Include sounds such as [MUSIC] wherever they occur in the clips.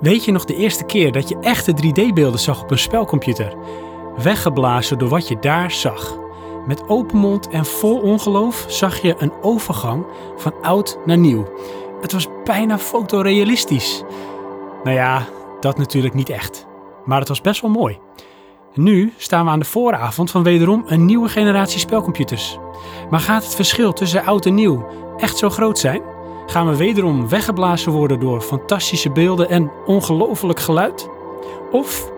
Weet je nog de eerste keer dat je echte 3D-beelden zag op een spelcomputer? Weggeblazen door wat je daar zag. Met open mond en vol ongeloof zag je een overgang van oud naar nieuw. Het was bijna fotorealistisch. Nou ja, dat natuurlijk niet echt. Maar het was best wel mooi. Nu staan we aan de vooravond van wederom een nieuwe generatie spelcomputers. Maar gaat het verschil tussen oud en nieuw echt zo groot zijn? Gaan we wederom weggeblazen worden door fantastische beelden en ongelooflijk geluid? Of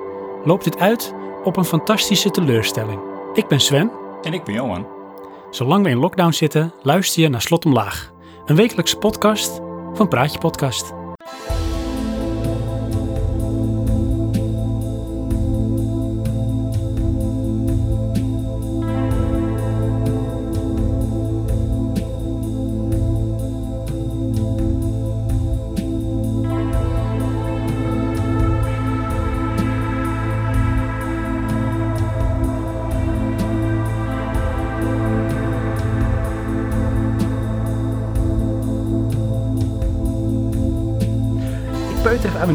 loopt dit uit op een fantastische teleurstelling? Ik ben Sven. En ik ben Johan. Zolang we in lockdown zitten, luister je naar Slot Omlaag. Een wekelijkse podcast van Praatje Podcast.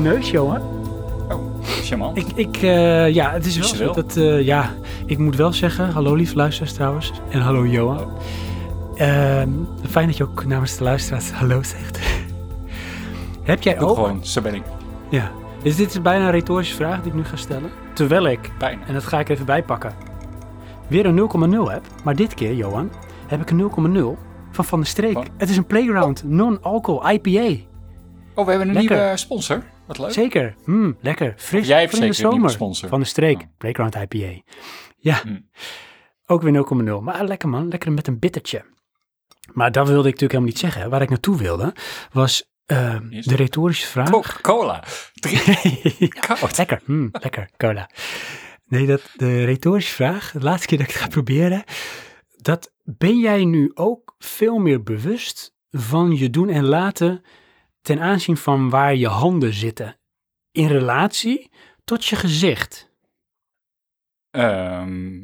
Neus, Johan. Oh, charmant. Ik, ik eh, ja, het is wel zo dat, eh, ja, ik moet wel zeggen, hallo lieve luisteraars trouwens, en hallo Johan. Ehm, fijn dat je ook namens de luisteraars hallo zegt. [LAUGHS] Heb jij ook, gewoon, zo ben ik. ja, dus dit is bijna een retorische vraag die ik nu ga stellen, terwijl ik, Bijna. en dat ga ik even bijpakken, weer een 0,0 heb, maar dit keer, Johan, heb ik een 0,0 van Van der Streek. Wat? Het is een Playground non-alcohol IPA. Oh, we hebben een Lekker. nieuwe sponsor. Wat leuk. Zeker. Mm, lekker. Fris. Jij hebt de zomer. sponsor. Van de streek. Oh. Playground IPA. Ja. Mm. Ook weer 0,0. Maar lekker man. Lekker met een bittertje. Maar dat wilde ik natuurlijk helemaal niet zeggen. Waar ik naartoe wilde, was eh, Is- de retorische vraag. Coca-Cola. Drie. [LAUGHS] Ja, lekker. Mm, lekker. Cola. Nee, dat, de retorische vraag, de laatste keer dat ik het ga proberen, dat ben jij nu ook veel meer bewust van je doen en laten ten aanzien van waar je handen zitten in relatie tot je gezicht? Ehm,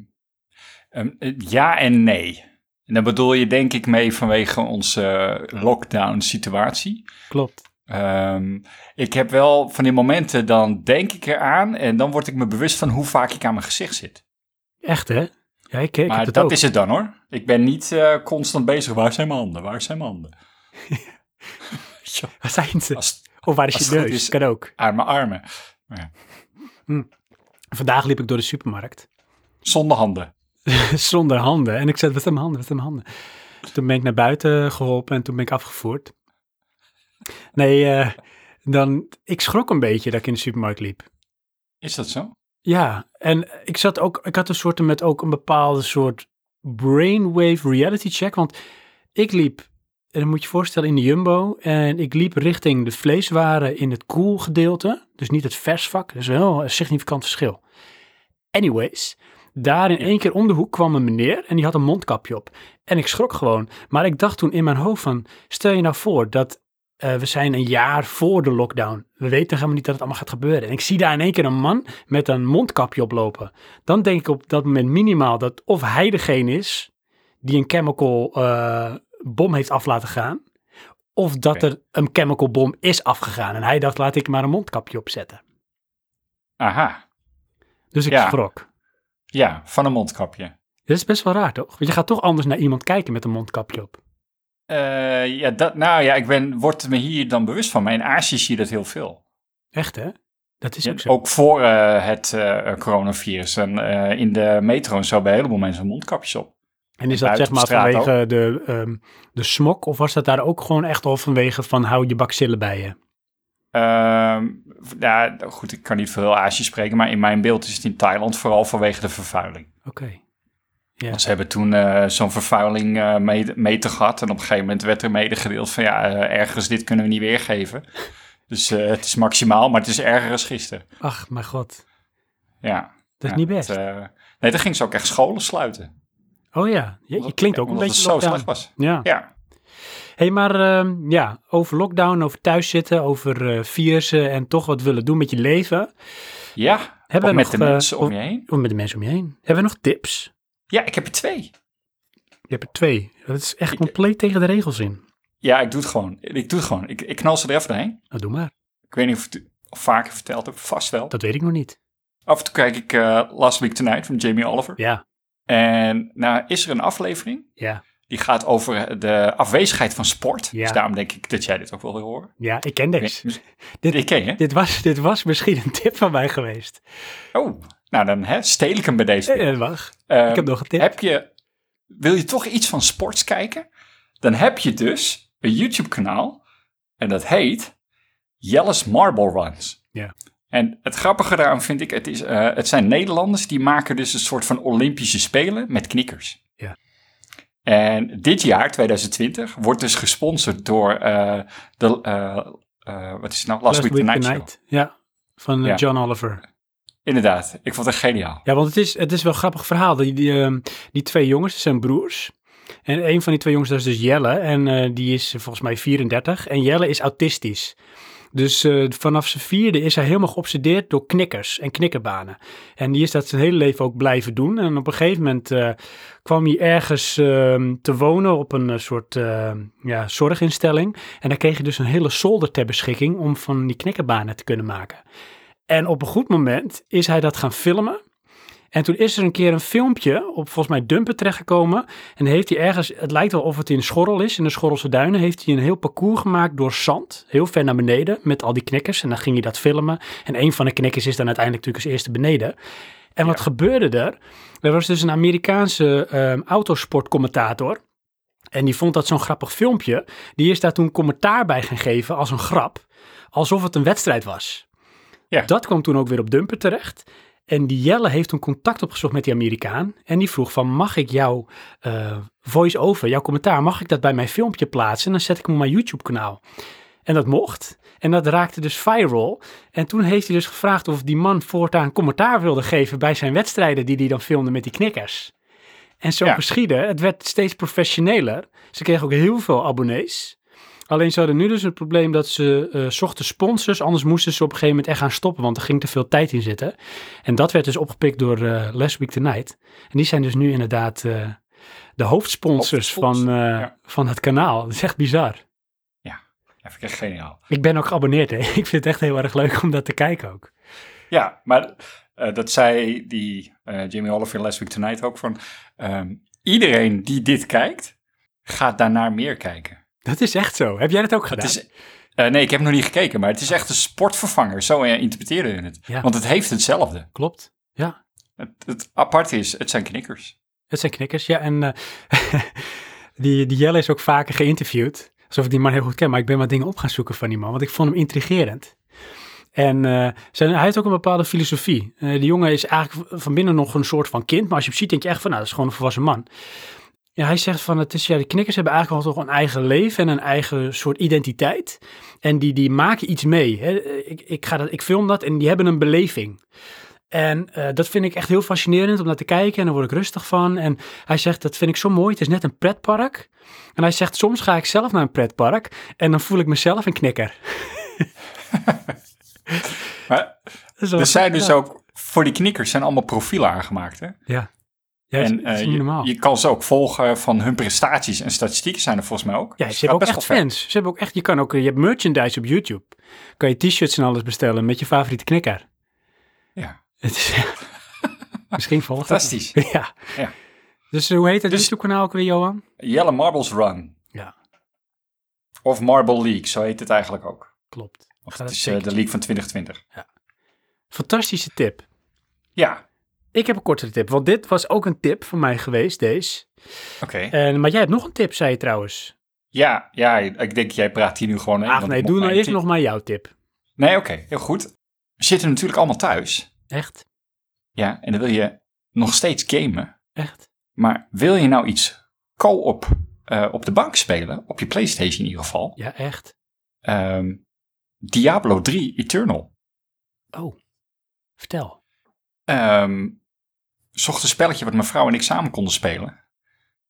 ehm, eh, ja en nee. En dan bedoel je denk ik mee vanwege onze lockdown situatie. Klopt. Ehm, ik heb wel van die momenten, dan denk ik eraan en dan word ik me bewust van hoe vaak ik aan mijn gezicht zit. Echt hè? Ja, ik, ik maar heb dat ook. is het dan hoor. Ik ben niet eh, constant bezig. Waar zijn mijn handen? Waar zijn mijn handen? [LAUGHS] Ja, Waar zijn ze? als, Of waar is je neus? is- Kan ook. mijn armen. Vandaag liep ik door de supermarkt Zonder handen. [LAUGHS] zonder handen. En ik zei, wat zijn mijn handen? Wat zijn mijn handen? Toen ben ik naar buiten geholpen en toen ben ik afgevoerd. Nee, eh, dan, ik schrok een beetje dat ik in de supermarkt liep. Is dat zo? Ja, en ik zat ook, ik had een soort met ook een bepaalde soort brainwave reality check. Want ik liep, en dan moet je je voorstellen, in de Jumbo. En ik liep richting de vleeswaren in het cool gedeelte. Dus niet het versvak. Dat is wel een significant verschil. Anyways, daar in één keer om de hoek kwam een meneer en die had een mondkapje op. En ik schrok gewoon. Maar ik dacht toen in mijn hoofd van, stel je nou voor dat eh, we zijn een jaar voor de lockdown. We weten helemaal niet dat het allemaal gaat gebeuren. En ik zie daar in één keer een man met een mondkapje oplopen. Dan denk ik op dat moment minimaal dat of hij degene is die een chemical eh, bom heeft af laten gaan. Of dat er een chemical bom is afgegaan. En hij dacht, laat ik maar een mondkapje opzetten. Aha. Dus ik Ja. schrok. Ja, van een mondkapje. Dat is best wel raar, toch? Want je gaat toch anders naar iemand kijken met een mondkapje op. Eh, ja, dat, nou ja, ik ben, word me hier dan bewust van. Maar in Azië zie je dat heel veel. Echt, hè? Dat is Ja, ook zo. ook voor eh, het eh, coronavirus. En in de metro en zo bij een heleboel mensen mondkapjes op. En is dat zeg maar vanwege de, ehm, de smok? Of was dat daar ook gewoon echt al vanwege van hou je bakcillen bij je? Ehm, ja, goed, ik kan niet veel Azië spreken, maar in mijn beeld is het in Thailand vooral vanwege de vervuiling. Oké. Want Ze hebben toen eh, zo'n vervuiling eh, mee- meter gehad en op een gegeven moment werd er medegedeeld van ja, eh, ergens dit kunnen we niet weergeven. Dus het is maximaal, maar het is erger als gisteren. Ach, mijn god. Ja. Dat is Ja, niet best. het, nee, dan ging ze ook echt scholen sluiten. Oh ja, je, klinkt ook een beetje het zo lockdown. slecht was. Ja. Ja. hey, maar ehm, ja, over lockdown, over thuiszitten, over eh virussen en toch wat willen doen met je leven. Ja, Hebben we met nog, de eh, mensen om je heen. Of met de mensen om je heen. Hebben we nog tips? Ja, ik heb er twee. Je hebt er twee. Dat is echt Ik- compleet tegen de regels in. Ja, ik doe het gewoon. Ik doe het gewoon. Ik, ik knal ze er even doorheen. Nou, doe maar. Ik weet niet of het... Of vaker verteld heb, vast wel. Dat weet ik nog niet. Af en toe kijk ik eh, Last Week Tonight van Jamie Oliver. Ja, En nou is er een aflevering ja, die gaat over de afwezigheid van sport. Ja. Dus daarom denk ik dat jij dit ook wel wil horen. ja, ik ken deze. [LAUGHS] Dit- Ik ken je. Dit was, dit was misschien een tip van mij geweest. Oh, nou dan hè, steel ik hem bij deze. Eh, wacht, Ehm, ik heb nog een tip. Heb je, wil je toch iets van sports kijken? Dan heb je dus een YouTube kanaal en dat heet Jelle's Marble Runs. Ja. En het grappige daaraan vind ik, het, is, eh, het zijn Nederlanders die maken dus een soort van Olympische Spelen met knikkers. Ja. En dit jaar, 2020, wordt dus gesponsord door eh, de, eh, wat is het nou, Last, Week Tonight Show. Ja, van Ja. John Oliver. Inderdaad, ik vond het geniaal. Ja, want het is, het is wel een grappig verhaal. Die, die, ehm, die twee jongens, zijn broers. En een van die twee jongens, dat is dus Jelle. En die is volgens mij 34. En Jelle is autistisch. Dus eh, vanaf zijn vierde is hij helemaal geobsedeerd door knikkers en knikkerbanen. En die is dat zijn hele leven ook blijven doen. En op een gegeven moment eh, kwam hij ergens ehm, te wonen op een eh, soort ja, zorginstelling. En dan kreeg je dus een hele zolder ter beschikking om van die knikkerbanen te kunnen maken. En op een goed moment is hij dat gaan filmen. En toen is er een keer een filmpje op volgens mij Dumpen terechtgekomen. En heeft hij ergens, het lijkt wel of het in Schorrel is, in de Schorrelse Duinen, heeft hij een heel parcours gemaakt door zand, heel ver naar beneden, met al die knikkers. En dan ging hij dat filmen. En een van de knikkers is dan uiteindelijk natuurlijk als eerste beneden. En wat gebeurde er? Er was dus een Amerikaanse ehm, autosportcommentator. En die vond dat zo'n grappig filmpje. Die is daar toen commentaar bij gaan geven als een grap. Alsof het een wedstrijd was. Ja. Dat kwam toen ook weer op Dumper terecht. En die Jelle heeft toen contact opgezocht met die Amerikaan. En die vroeg van, mag ik jouw eh, voice-over, jouw commentaar, mag ik dat bij mijn filmpje plaatsen? En dan zet ik hem op mijn YouTube-kanaal. En dat mocht. En dat raakte dus viral. En toen heeft hij dus gevraagd of die man voortaan commentaar wilde geven bij zijn wedstrijden die hij dan filmde met die knikkers. En zo Ja. geschiedde. Het werd steeds professioneler. Ze kregen ook heel veel abonnees. Alleen ze hadden nu dus het probleem dat ze eh, zochten sponsors. Anders moesten ze op een gegeven moment echt gaan stoppen, want er ging te veel tijd in zitten. En dat werd dus opgepikt door eh Last Week Tonight. En die zijn dus nu inderdaad eh, de hoofdsponsors Hoofdsponsor, van, eh, ja. van het kanaal. Dat is echt bizar. Ja, vind ik echt geniaal. Ik ben ook geabonneerd. Hè. [LAUGHS] Ik vind het echt heel erg leuk om dat te kijken ook. Ja, maar eh, dat zei die eh, Jamie Oliver Last Week Tonight ook van... ehm, iedereen die dit kijkt, gaat daarnaar meer kijken. Dat is echt zo. Heb jij dat ook gedaan? Het is, eh, nee, ik heb nog niet gekeken, maar het is echt een sportvervanger. Zo uh, interpreteerde je het. Ja. Want het heeft hetzelfde. Klopt. Ja. Het, het aparte is, het zijn knikkers. Het zijn knikkers, ja. En eh, [LAUGHS] die, die Jelle is ook vaker geïnterviewd. Alsof ik die man heel goed ken. Maar ik ben wat dingen op gaan zoeken van die man. Want ik vond hem intrigerend. En eh, zijn, hij heeft ook een bepaalde filosofie. Eh, die jongen is eigenlijk van binnen nog een soort van kind. Maar als je hem ziet, denk je echt van, nou, dat is gewoon een volwassen man. Ja, hij zegt van, het is, ja, de knikkers hebben eigenlijk wel toch een eigen leven en een eigen soort identiteit. En die, die maken iets mee. Hè. Ik, ik, ga dat, ik film dat en die hebben een beleving. En eh, dat vind ik echt heel fascinerend om naar te kijken en daar word ik rustig van. En hij zegt, dat vind ik zo mooi, het is net een pretpark. En hij zegt, soms ga ik zelf naar een pretpark en dan voel ik mezelf een knikker. [LAUGHS] Maar er zijn dus ook, voor die knikkers zijn allemaal profielen aangemaakt. Hè? Ja, ja en eh, je, normaal. je kan ze ook volgen van hun prestaties en statistieken zijn er volgens mij ook. ja, Dus ze hebben ook echt fans. Ze hebben ook echt, je kan ook, je hebt merchandise op YouTube. Kan je t-shirts en alles bestellen met je favoriete knikker. Ja, Het is, [LAUGHS] misschien volgt het. fantastisch. [LAUGHS] Ja. Ja. Dus eh, hoe heet het Dus- YouTube-kanaal ook weer, Johan? Yellow Marbles Run. Ja. Of Marble League, zo heet het eigenlijk ook. Klopt. Of het dat is eh, de League van 2020. Fantastische tip. Ja, Ik heb een kortere tip, want dit was ook een tip van mij geweest, deze. oké. Maar jij hebt nog een tip, zei je trouwens. Ja, ja, ik denk jij praat hier nu gewoon in. Ach nee, doe nou eerst tip- nog maar jouw tip. Nee, oké, heel goed. We zitten natuurlijk allemaal thuis. Echt? Ja, en dan wil je nog steeds gamen. Echt? Maar wil je nou iets co-op eh, op de bank spelen, op je PlayStation in ieder geval, Ja, echt. ehm, Diablo 3 Eternal. Oh, vertel. Ehm zocht een spelletje wat mijn vrouw en ik samen konden spelen.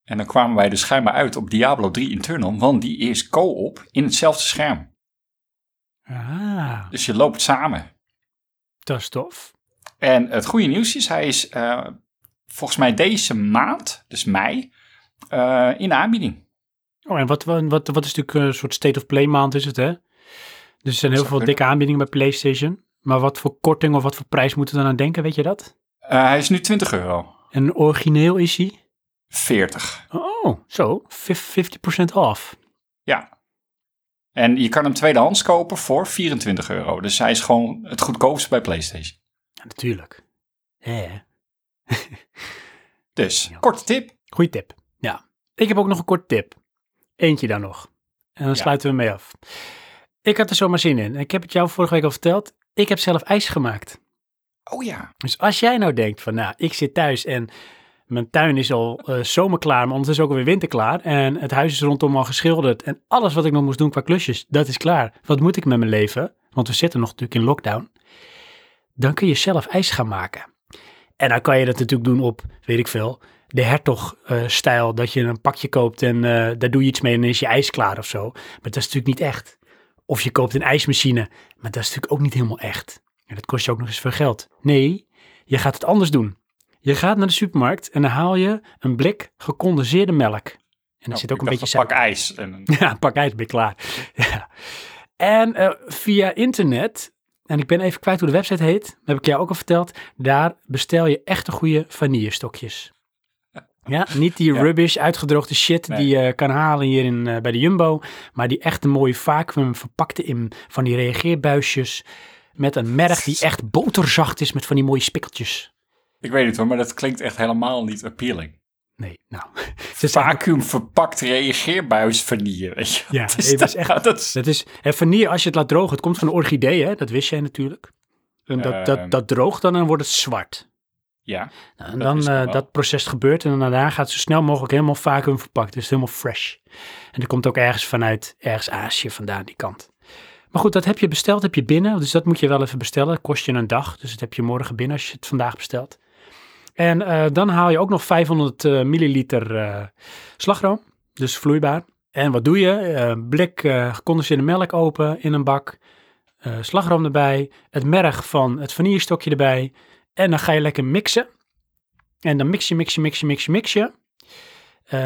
En dan kwamen wij dus schijnbaar uit op Diablo 3 Eternal, want die is co-op in hetzelfde scherm. Ah, Dus je loopt samen. dat is tof. En het goede nieuws is, hij is eh, volgens mij deze maand, dus mei, eh, in de aanbieding. Oh, en wat, wat, wat, is natuurlijk een soort state of play maand is het, hè? Dus er zijn heel veel kunnen. dikke aanbiedingen bij PlayStation. Maar wat voor korting of wat voor prijs moeten we dan aan denken, weet je dat? Eh, hij is nu 20 euro. En origineel is hij? 40. Oh, zo. Fif- 50% off. Ja. En je kan hem tweedehands kopen voor 24 euro. Dus hij is gewoon het goedkoopste bij PlayStation. Ja, natuurlijk. Ja. Dus, korte tip. Goeie tip. Ja. Ik heb ook nog een kort tip. Eentje dan nog. En dan Ja. sluiten we mee af. Ik had er zomaar zin in. Ik heb het jou vorige week al verteld. Ik heb zelf ijs gemaakt. Oh ja. Dus als jij nou denkt van, nou, ik zit thuis en mijn tuin is al eh, zomerklaar, maar ondertussen ook alweer winterklaar. En het huis is rondom al geschilderd. En alles wat ik nog moest doen qua klusjes, dat is klaar. Wat moet ik met mijn leven? Want we zitten nog natuurlijk in lockdown. Dan kun je zelf ijs gaan maken. En dan kan je dat natuurlijk doen op, weet ik veel, de hertog-stijl. dat je een pakje koopt en eh, daar doe je iets mee en dan is je ijs klaar of zo. Maar dat is natuurlijk niet echt. Of je koopt een ijsmachine, maar dat is natuurlijk ook niet helemaal echt. En dat kost je ook nog eens veel geld. Nee, je gaat het anders doen. Je gaat naar de supermarkt en dan haal je een blik gecondenseerde melk. En er Oh, zit ook ik een beetje een pak ijs. En een- [LAUGHS] Ja, een pak ijs, ben je klaar. [LAUGHS] Ja. En eh, via internet, en ik ben even kwijt hoe de website heet, heb ik jou ook al verteld, daar bestel je echte goede vanillestokjes. [LAUGHS] Ja, niet die Ja. rubbish, uitgedroogde shit Nee. die je kan halen hier in, eh, bij de Jumbo, maar die echte mooie vacuüm verpakte in van die reageerbuisjes met een merk die echt boterzacht is met van die mooie spikkeltjes. Ik weet het hoor, maar dat klinkt echt helemaal niet appealing. Nee, nou. [LAUGHS] Vacuüm verpakt reageerbuis vanille, weet je. Ja, is dat is dat? echt- Nou, dat is- Dat is, vanille, als je het laat drogen, het komt van een orchidee, hè? dat wist jij natuurlijk. En dat, Ehm. dat, dat droogt dan en wordt het zwart. Ja, Nou, en Dat dan eh, dat proces gebeurt en dan daarna gaat het zo snel mogelijk helemaal vacuüm verpakt. Dus helemaal fresh. En dat komt ook ergens vanuit, ergens Azië vandaan, die kant. Maar goed, dat heb je besteld, heb je binnen. Dus dat moet je wel even bestellen. Kost je een dag, dus dat heb je morgen binnen als je het vandaag bestelt. En eh, dan haal je ook nog 500 eh, milliliter eh, slagroom, dus vloeibaar. En wat doe je? Blik gecondenseerde melk open in een bak, slagroom erbij, het merg van het vanillestokje erbij. En dan ga je lekker mixen. En dan mix je, mix je, mix je, mix je, mix je.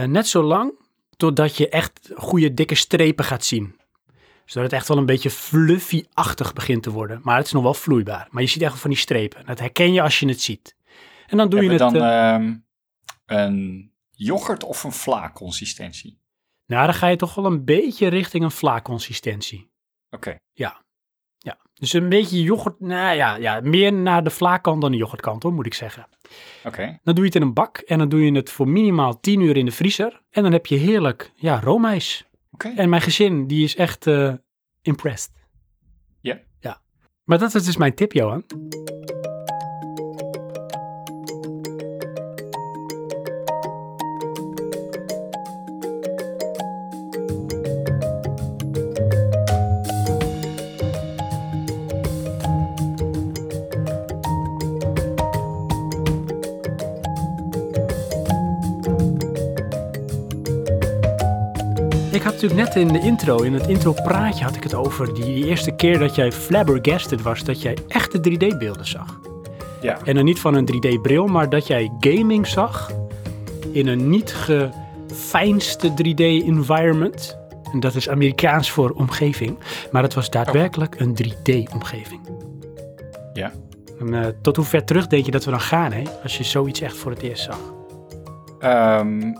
Net zo lang totdat je echt goede dikke strepen gaat zien. Zodat het echt wel een beetje fluffy-achtig begint te worden. Maar het is nog wel vloeibaar. Maar je ziet echt van die strepen. Dat herken je als je het ziet. En dan doe je het... dan eh, ehm, een yoghurt of een vla consistentie? nou, dan ga je toch wel een beetje richting een vlaakconsistentie. Oké, Ja. Dus een beetje yoghurt, nou ja, ja, meer naar de vlaakkant dan de yoghurtkant hoor, moet ik zeggen. oké. Dan doe je het in een bak en dan doe je het voor minimaal 10 uur in de vriezer. En dan heb je heerlijk, ja, roomijs. En mijn gezin, die is echt eh, impressed. Ja. Ja. Maar dat is dus mijn tip, Johan. Net in de intro, in het intro praatje had ik het over die, die eerste keer dat jij flabbergasted was, dat jij echte 3D-beelden zag. Ja, En dan niet van een 3D-bril, maar dat jij gaming zag in een niet gefijnste 3D-environment. En dat is Amerikaans voor omgeving. Maar het was daadwerkelijk een 3D-omgeving. ja. En eh, tot hoe ver terug denk je dat we dan gaan, hè? Als je zoiets echt voor het eerst zag. Ehm,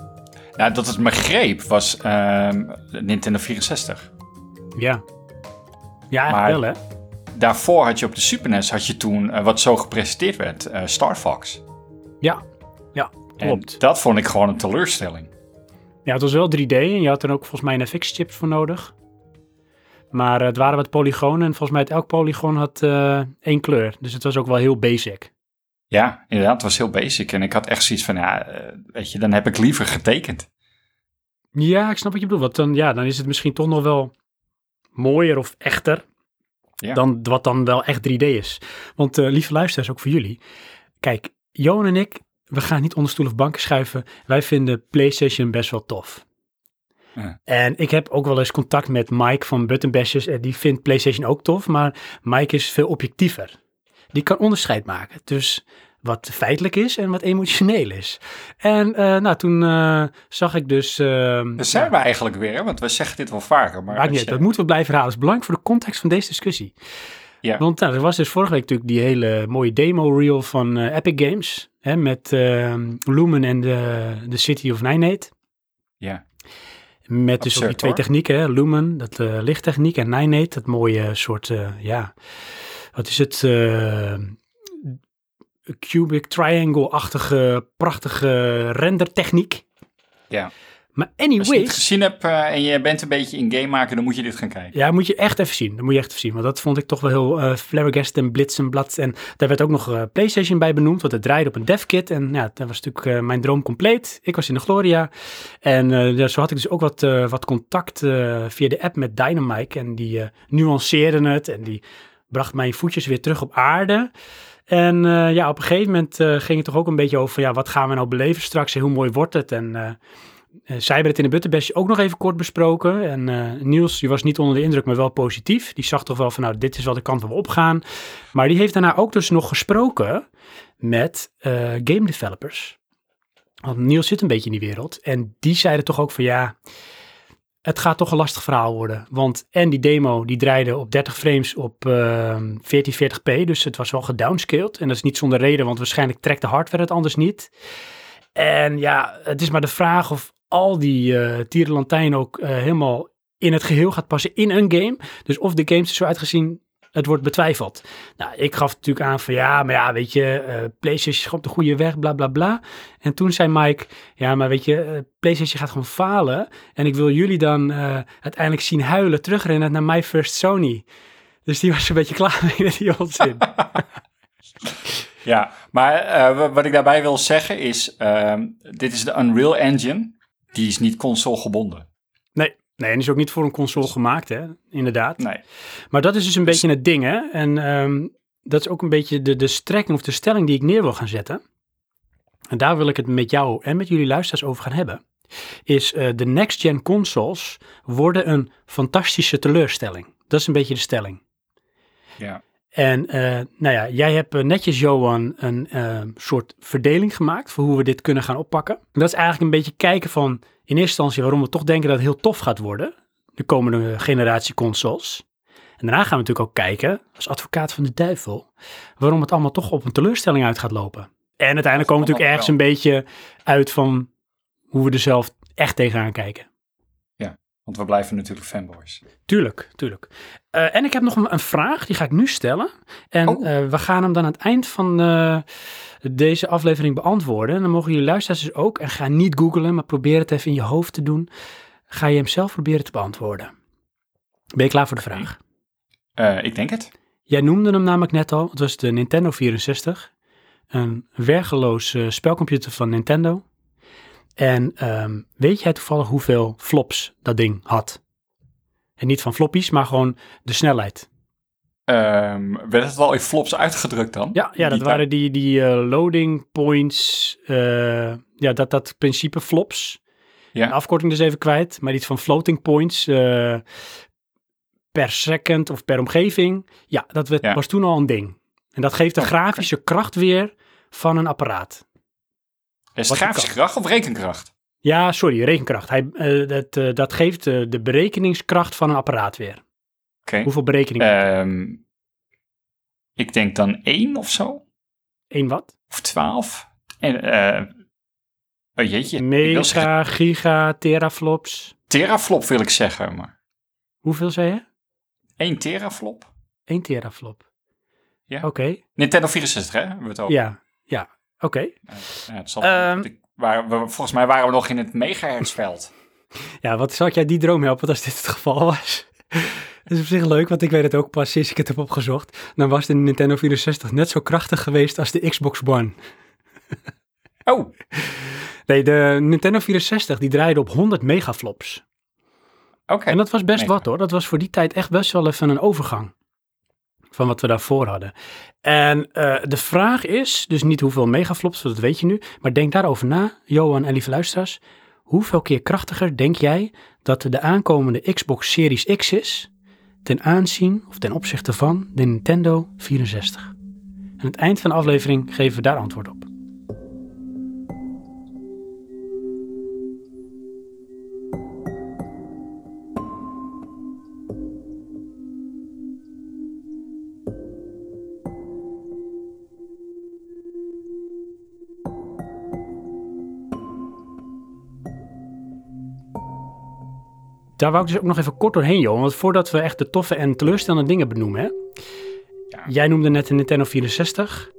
nou, dat het me greep was ehm, Nintendo 64. Ja. Ja, Maar- wel hè? Daarvoor had je op de Super NES had je toen eh, wat zo gepresenteerd werd, eh, Star Fox. Ja. Ja, En klopt. dat vond ik gewoon een teleurstelling. Ja, het was wel 3D en je had er ook volgens mij een FX-chip voor nodig. Maar het waren wat polygonen en volgens mij had elk polygoon had eh, één kleur. Dus het was ook wel heel basic. Ja, inderdaad, het was heel basic. En ik had echt zoiets van, ja, eh, weet je, dan heb ik liever getekend. Ja, ik snap wat je bedoelt. Want dan, ja, dan is het misschien toch nog wel mooier of echter Ja. dan wat dan wel echt 3D is. Want eh, lieve luisteraars, ook voor jullie. Kijk, Johan en ik, we gaan niet onder stoel of banken schuiven. Wij vinden PlayStation best wel tof. Ja. En ik heb ook wel eens contact met Mike van Button Bashers. En die vindt PlayStation ook tof, maar Mike is veel objectiever. Die kan onderscheid maken. Dus wat feitelijk is en wat emotioneel is. En eh, nou, toen eh, zag ik dus... Uh, Daar zijn we eigenlijk weer, want we zeggen dit wel vaker. Maar niet je- dat moeten we blijven herhalen. Dat is belangrijk voor de context van deze discussie. Ja. Want nou, er was dus vorige week natuurlijk die hele mooie demo-reel van eh, Epic Games. Hè, met eh, Lumen en de, de City of Ninate. Ja. Met dus ook die twee hoor. technieken, hè? Lumen, dat eh, lichttechniek, en Ninate, dat mooie soort, eh, ja, wat is het, eh, cubic triangle-achtige, prachtige rendertechniek. Ja. Maar Als je het gezien hebt eh, en je bent een beetje in game maken, dan moet je dit gaan kijken. ja, moet je echt even zien, dat moet je echt even zien, want dat vond ik toch wel heel eh flabbergasted en blitz en blad. En daar werd ook nog PlayStation bij benoemd, want het draaide op een devkit. En ja, dat was natuurlijk mijn droom compleet. Ik was in de Gloria. En zo had ik dus ook wat, wat contact via de app met Dynamite. En die eh, nuanceerde het en die bracht mijn voetjes weer terug op aarde. En eh, ja, op een gegeven moment eh, ging het toch ook een beetje over, ja, wat gaan we nou beleven straks en hoe mooi wordt het? En eh, zij hebben het in de Butterbestje ook nog even kort besproken. En Niels, die was niet onder de indruk, maar wel positief. Die zag toch wel van, nou, dit is wel de kant waar we opgaan. Maar die heeft daarna ook dus nog gesproken met game developers. Want Niels zit een beetje in die wereld. En die zeiden toch ook van, ja, het gaat toch een lastig verhaal worden. Want en die demo, die draaide op 30 frames op eh 1440p. Dus het was wel gedownscaled. En dat is niet zonder reden, want waarschijnlijk trekt de hardware het anders niet. En ja, het is maar de vraag of al die eh tierenlantijn ook eh, helemaal in het geheel gaat passen in een game. Dus of de games er zo uitgezien, het wordt betwijfeld. Nou, ik gaf natuurlijk aan van ja, maar ja, weet je, eh, PlayStation is op de goede weg, bla bla bla. En toen zei Mike, ja, maar weet je, eh, PlayStation gaat gewoon falen. En ik wil jullie dan eh, uiteindelijk zien huilen, terugrennen naar My First Sony. Dus die was een beetje klaar mee [LAUGHS] met die onzin. [LAUGHS] Ja, maar wa- wat ik daarbij wil zeggen is, ehm, dit is de Unreal Engine. Die is niet console gebonden. nee, nee, en is ook niet voor een console gemaakt, hè, inderdaad. Nee. Maar dat is dus een beetje het ding, hè. En ehm, dat is ook een beetje de, de strekking of de stelling die ik neer wil gaan zetten. En daar wil ik het met jou en met jullie luisteraars over gaan hebben. Is eh, de next-gen consoles worden een fantastische teleurstelling. Dat is een beetje de stelling. Ja. En eh, nou ja, jij hebt eh, netjes, Johan, een eh, soort verdeling gemaakt voor hoe we dit kunnen gaan oppakken. En dat is eigenlijk een beetje kijken van in eerste instantie waarom we toch denken dat het heel tof gaat worden, de komende generatie consoles. En daarna gaan we natuurlijk ook kijken, als advocaat van de duivel, waarom het allemaal toch op een teleurstelling uit gaat lopen. En uiteindelijk komen we natuurlijk ergens een beetje uit van hoe we er zelf echt tegenaan kijken. Want we blijven natuurlijk fanboys. Tuurlijk, tuurlijk. Eh, en ik heb nog een, een vraag, die ga ik nu stellen. En Oh. eh, we gaan hem dan aan het eind van eh, deze aflevering beantwoorden. En dan mogen jullie luisteraars dus ook, en ga niet googlen, maar probeer het even in je hoofd te doen. Ga je hem zelf proberen te beantwoorden. Ben je klaar voor de vraag? Ik denk het. Jij noemde hem namelijk net al, het was de Nintendo 64. Een wergeloos spelcomputer van Nintendo. En ehm, weet jij toevallig hoeveel flops dat ding had? En niet van floppies, maar gewoon de snelheid. Ehm, werd het al in flops uitgedrukt dan? Ja, ja dat Die waren die, die eh, loading points, eh, ja, dat, dat principe flops. Ja. Een afkorting dus even kwijt, maar iets van floating points eh, per second of per omgeving. Ja, dat werd, Ja. was toen al een ding. En dat geeft de Oh, grafische kracht weer van een apparaat. Is het kracht of rekenkracht? Ja, sorry, rekenkracht. Hij, eh, dat, eh, dat geeft eh, de berekeningskracht van een apparaat weer. Oké. Hoeveel berekening? Ehm, ik denk dan één of zo. Eén wat? Of twaalf. En, oh jeetje. Wil zeggen, Mega, giga, teraflops. teraflop wil ik zeggen, maar Hoeveel zei je? één teraflop? 1 teraflop. Ja. Oké, Nintendo 64, hè? Hebben we het over. ja, ja, oké. Zal, Ehm. volgens mij waren we nog in het megahertzveld. [LAUGHS] Ja, wat zou ik jij die droom helpen als dit het geval was? Dat is op zich leuk, want ik weet het ook pas sinds ik het heb opgezocht. Dan was de Nintendo 64 net zo krachtig geweest als de Xbox One. [LAUGHS] Oh, Nee, de Nintendo 64 die draaide op 100 megaflops. oké. En dat was best Mega. wat hoor. Dat was voor die tijd echt best wel even een overgang. Van wat we daarvoor hadden. En eh, de vraag is, dus niet hoeveel megaflops, dat weet je nu. Maar denk daarover na, Johan en lieve luisteraars. Hoeveel keer krachtiger denk jij dat de aankomende Xbox Series X is ten aanzien of ten opzichte van de Nintendo 64? En aan het eind van de aflevering geven we daar antwoord op. Daar wou ik dus ook nog even kort doorheen, joh. Want voordat we echt de toffe en teleurstellende dingen benoemen, hè. Ja. Jij noemde net de Nintendo 64.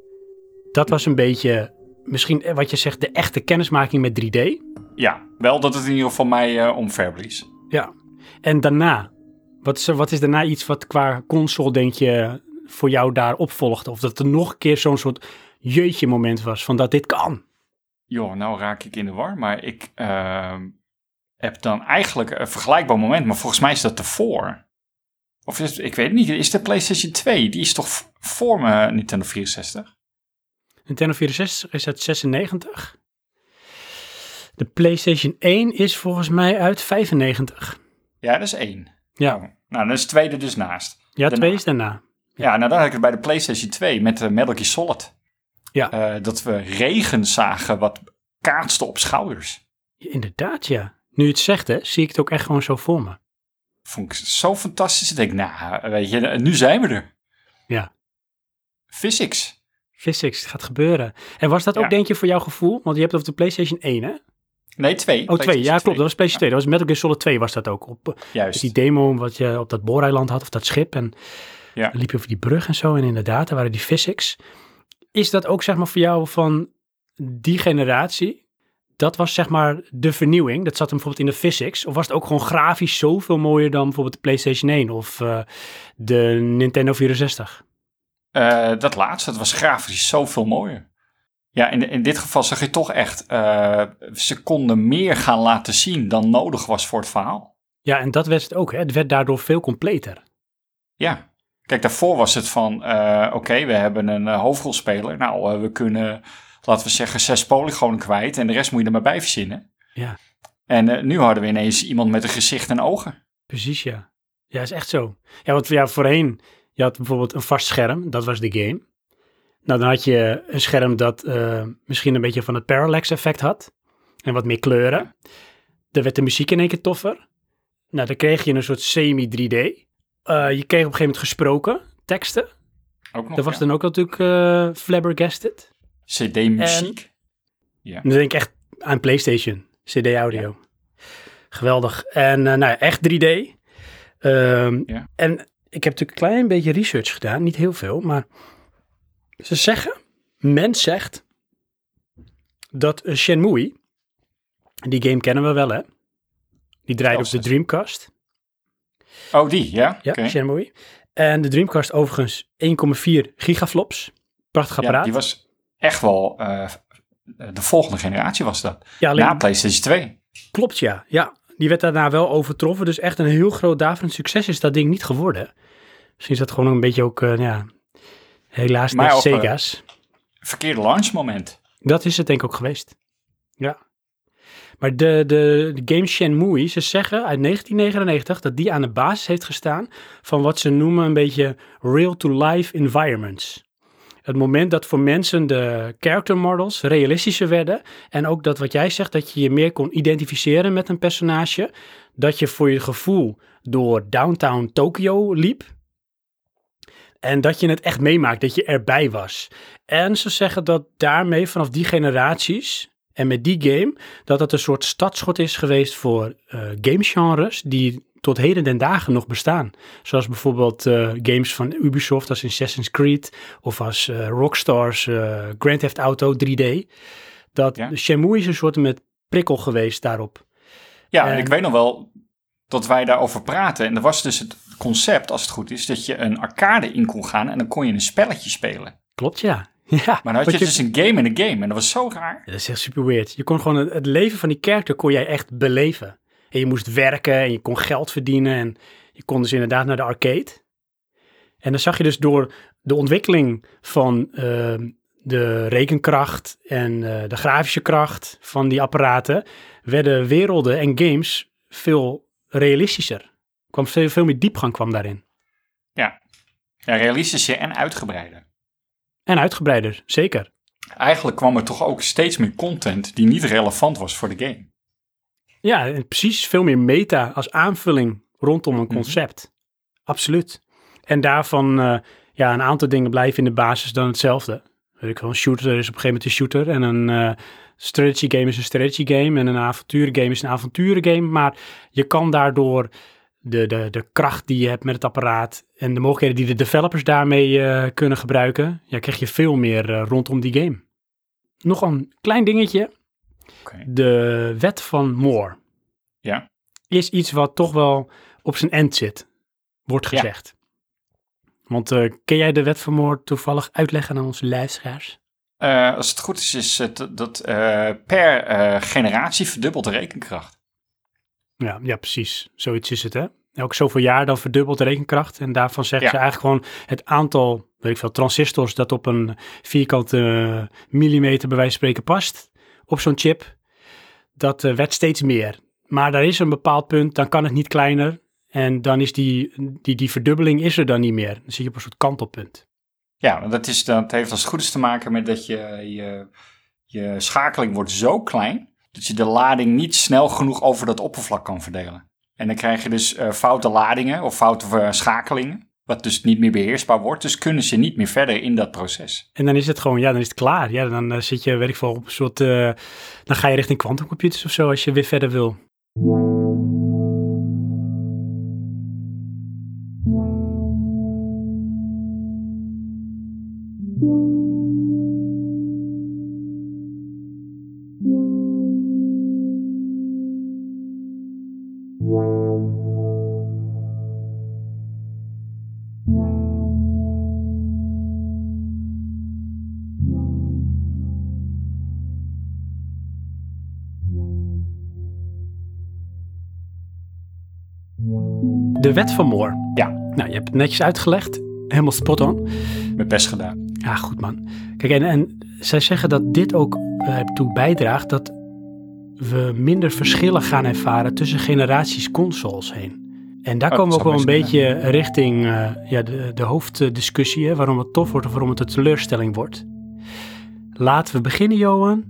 Dat was een beetje, misschien eh, wat je zegt, de echte kennismaking met 3D. Ja, wel dat het in ieder geval mij uh, omverblies. Ja. En daarna, wat is, wat is daarna iets wat qua console, denk je, voor jou daar opvolgde? Of dat er nog een keer zo'n soort jeutje moment was van dat dit kan? Joh, nou raak ik in de war, maar ik uh, heb dan eigenlijk een vergelijkbaar moment, maar volgens mij is dat ervoor. Of is ik weet het niet, is de PlayStation 2, die is toch voor mijn Nintendo 64? Nintendo 64 is uit 96. De PlayStation 1 is volgens mij uit 95. Ja, dat is één. Ja, Oh, nou, dan is de tweede dus naast. ja daarna. twee is daarna. Ja, nou dan had ik het bij de PlayStation 2 met de Metal Gear Solid. Ja. Eh, dat we regen zagen wat kaatste op schouders. Ja, Inderdaad, ja. Nu je het zegt, hè, zie ik het ook echt gewoon zo voor me. Vond ik zo fantastisch. Ik denk, nou, weet je, nu zijn we er. Ja. Physics. Physics, het gaat gebeuren. En was dat ook, denk je, voor jouw gevoel? Want je hebt het over de PlayStation 1, hè? Nee, twee. Oh, 2. Ja, klopt. Dat was PlayStation 2. Dat was Metal Gear Solid 2 was dat ook. Op, eh, Juist. dus die demo wat je op dat booreiland had, of dat schip. En Ja. liep je over die brug en zo. En inderdaad, daar waren die physics. Is dat ook, zeg maar, voor jou van die generatie? Dat was, zeg maar, de vernieuwing. Dat zat hem bijvoorbeeld in de physics. Of was het ook gewoon grafisch zoveel mooier dan bijvoorbeeld de PlayStation 1 of eh, de Nintendo 64? Eh, dat laatste, dat was grafisch zoveel mooier. Ja, in, in dit geval zag je toch echt, eh, ze konden meer gaan laten zien dan nodig was voor het verhaal. Ja, en dat werd het ook. Hè? Het werd daardoor veel completer. Ja. Kijk, daarvoor was het van, oké, we hebben een hoofdrolspeler. Nou, we kunnen, laten we zeggen, zes polygonen kwijt en de rest moet je er maar bij verzinnen. Ja. En eh, nu hadden we ineens iemand met een gezicht en ogen. Precies, ja. Ja, is echt zo. Ja, want ja, voorheen, je had bijvoorbeeld een vast scherm, dat was de game. Nou, dan had je een scherm dat eh, misschien een beetje van het parallax effect had. En wat meer kleuren. Dan werd de muziek in één keer toffer. Nou, dan kreeg je een soort semi-3D. Eh, je kreeg op een gegeven moment gesproken teksten. Ook nog, Dat was ja. dan ook natuurlijk eh flabbergasted. CD-muziek. Dan denk ik echt aan PlayStation, CD-audio. Geweldig. En eh, nou ja, echt 3D. Ehm, Ja. En ik heb natuurlijk een klein beetje research gedaan, niet heel veel, maar ze zeggen, men zegt dat eh, Shenmue, die game kennen we wel hè, die draait op de. Dreamcast. Oh, die, ja? Ja. Shenmue. En de Dreamcast overigens 1,4 gigaflops. Prachtig Ja, apparaat. die was echt wel, eh, de volgende generatie was dat. ja, alleen, Na PlayStation 2. Klopt, ja. Ja, die werd daarna wel overtroffen. Dus echt een heel groot daverend succes is dat ding niet geworden. Misschien is dat gewoon een beetje ook, eh, ja, helaas Maar eh, Sega's. Verkeerde launchmoment. Dat is het denk ik ook geweest. Ja. Maar de, de, de game Shenmue, ze zeggen uit 1999 dat die aan de basis heeft gestaan van wat ze noemen een beetje real-to-life environments. Het moment dat voor mensen de character models realistischer werden en ook dat wat jij zegt, dat je je meer kon identificeren met een personage, dat je voor je gevoel door downtown Tokyo liep en dat je het echt meemaakt, dat je erbij was. En ze zeggen dat daarmee vanaf die generaties en met die game, dat het een soort startschot is geweest voor eh gamegenres die tot heden den dagen nog bestaan. Zoals bijvoorbeeld eh, games van Ubisoft als Assassin's Creed of als eh, Rockstar's eh, Grand Theft Auto 3D. Dat Ja. Shenmue is een soort met prikkel geweest daarop. Ja, en En- ik weet nog wel dat wij daarover praten. En er was dus het concept, als het goed is, dat je een arcade in kon gaan en dan kon je een spelletje spelen. Klopt, ja. [LAUGHS] Ja, Maar dan had je dus een game in een game en dat was zo raar. Dat is echt super weird. Je kon gewoon het, het leven van die character kon jij echt beleven. En je moest werken en je kon geld verdienen en je kon dus inderdaad naar de arcade. En dan zag je dus door de ontwikkeling van ehm, de rekenkracht en eh, de grafische kracht van die apparaten, werden werelden en games veel realistischer. Kwam veel, veel meer diepgang kwam daarin. Ja, realistischer en uitgebreider. En uitgebreider, zeker. Eigenlijk kwam er toch ook steeds meer content die niet relevant was voor de game. Ja, en precies. Veel meer meta als aanvulling rondom een concept. Absoluut. En daarvan, eh, ja, een aantal dingen blijven in de basis dan hetzelfde. Weet ik wel, een shooter is op een gegeven moment een shooter. En een eh, strategy game is een strategy game. En een avonturengame is een avonturengame. Maar je kan daardoor de, de, de kracht die je hebt met het apparaat en de mogelijkheden die de developers daarmee eh, kunnen gebruiken, ja, krijg je veel meer rondom die game. Nog een klein dingetje. De wet van Moore Ja. is iets wat toch wel op zijn end zit, wordt Ja. gezegd. Want eh, kun jij de wet van Moore toevallig uitleggen aan onze luisteraars? Eh, als het goed is, is het dat eh, per generatie verdubbelt de rekenkracht. Ja, ja, precies. Zoiets is het, hè? Elk zoveel jaar dan verdubbelt de rekenkracht. En daarvan zeggen Ja. ze eigenlijk gewoon het aantal, weet ik veel, transistors dat op een vierkante millimeter bij wijze van spreken past op zo'n chip. Dat eh, werd steeds meer. Maar daar is een bepaald punt, dan kan het niet kleiner. En dan is die, die, die verdubbeling is er dan niet meer. Dan zit je op een soort kantelpunt. Ja, dat, is, dat heeft als het goed is te maken met dat je, je, je schakeling wordt zo klein dat je de lading niet snel genoeg over dat oppervlak kan verdelen. En dan krijg je dus eh, foute ladingen of foute eh, schakelingen, wat dus niet meer beheersbaar wordt. Dus kunnen ze niet meer verder in dat proces. En dan is het gewoon, ja, dan is het klaar. Ja, dan eh, zit je, weet ik veel, op een soort, eh, dan ga je richting quantumcomputers of zo als je weer verder wil. Wet van Moore. Ja. Nou, je hebt het netjes uitgelegd. Helemaal spot on. Mijn best gedaan. Ja, goed man. Kijk, en, en zij zeggen dat dit ook ertoe bijdraagt dat we minder verschillen gaan ervaren tussen generaties consoles heen. En daar Oh, komen we ook wel een beetje richting eh, ja, de, de hoofddiscussie, hè, waarom het tof wordt of waarom het een teleurstelling wordt. Laten we beginnen, Johan,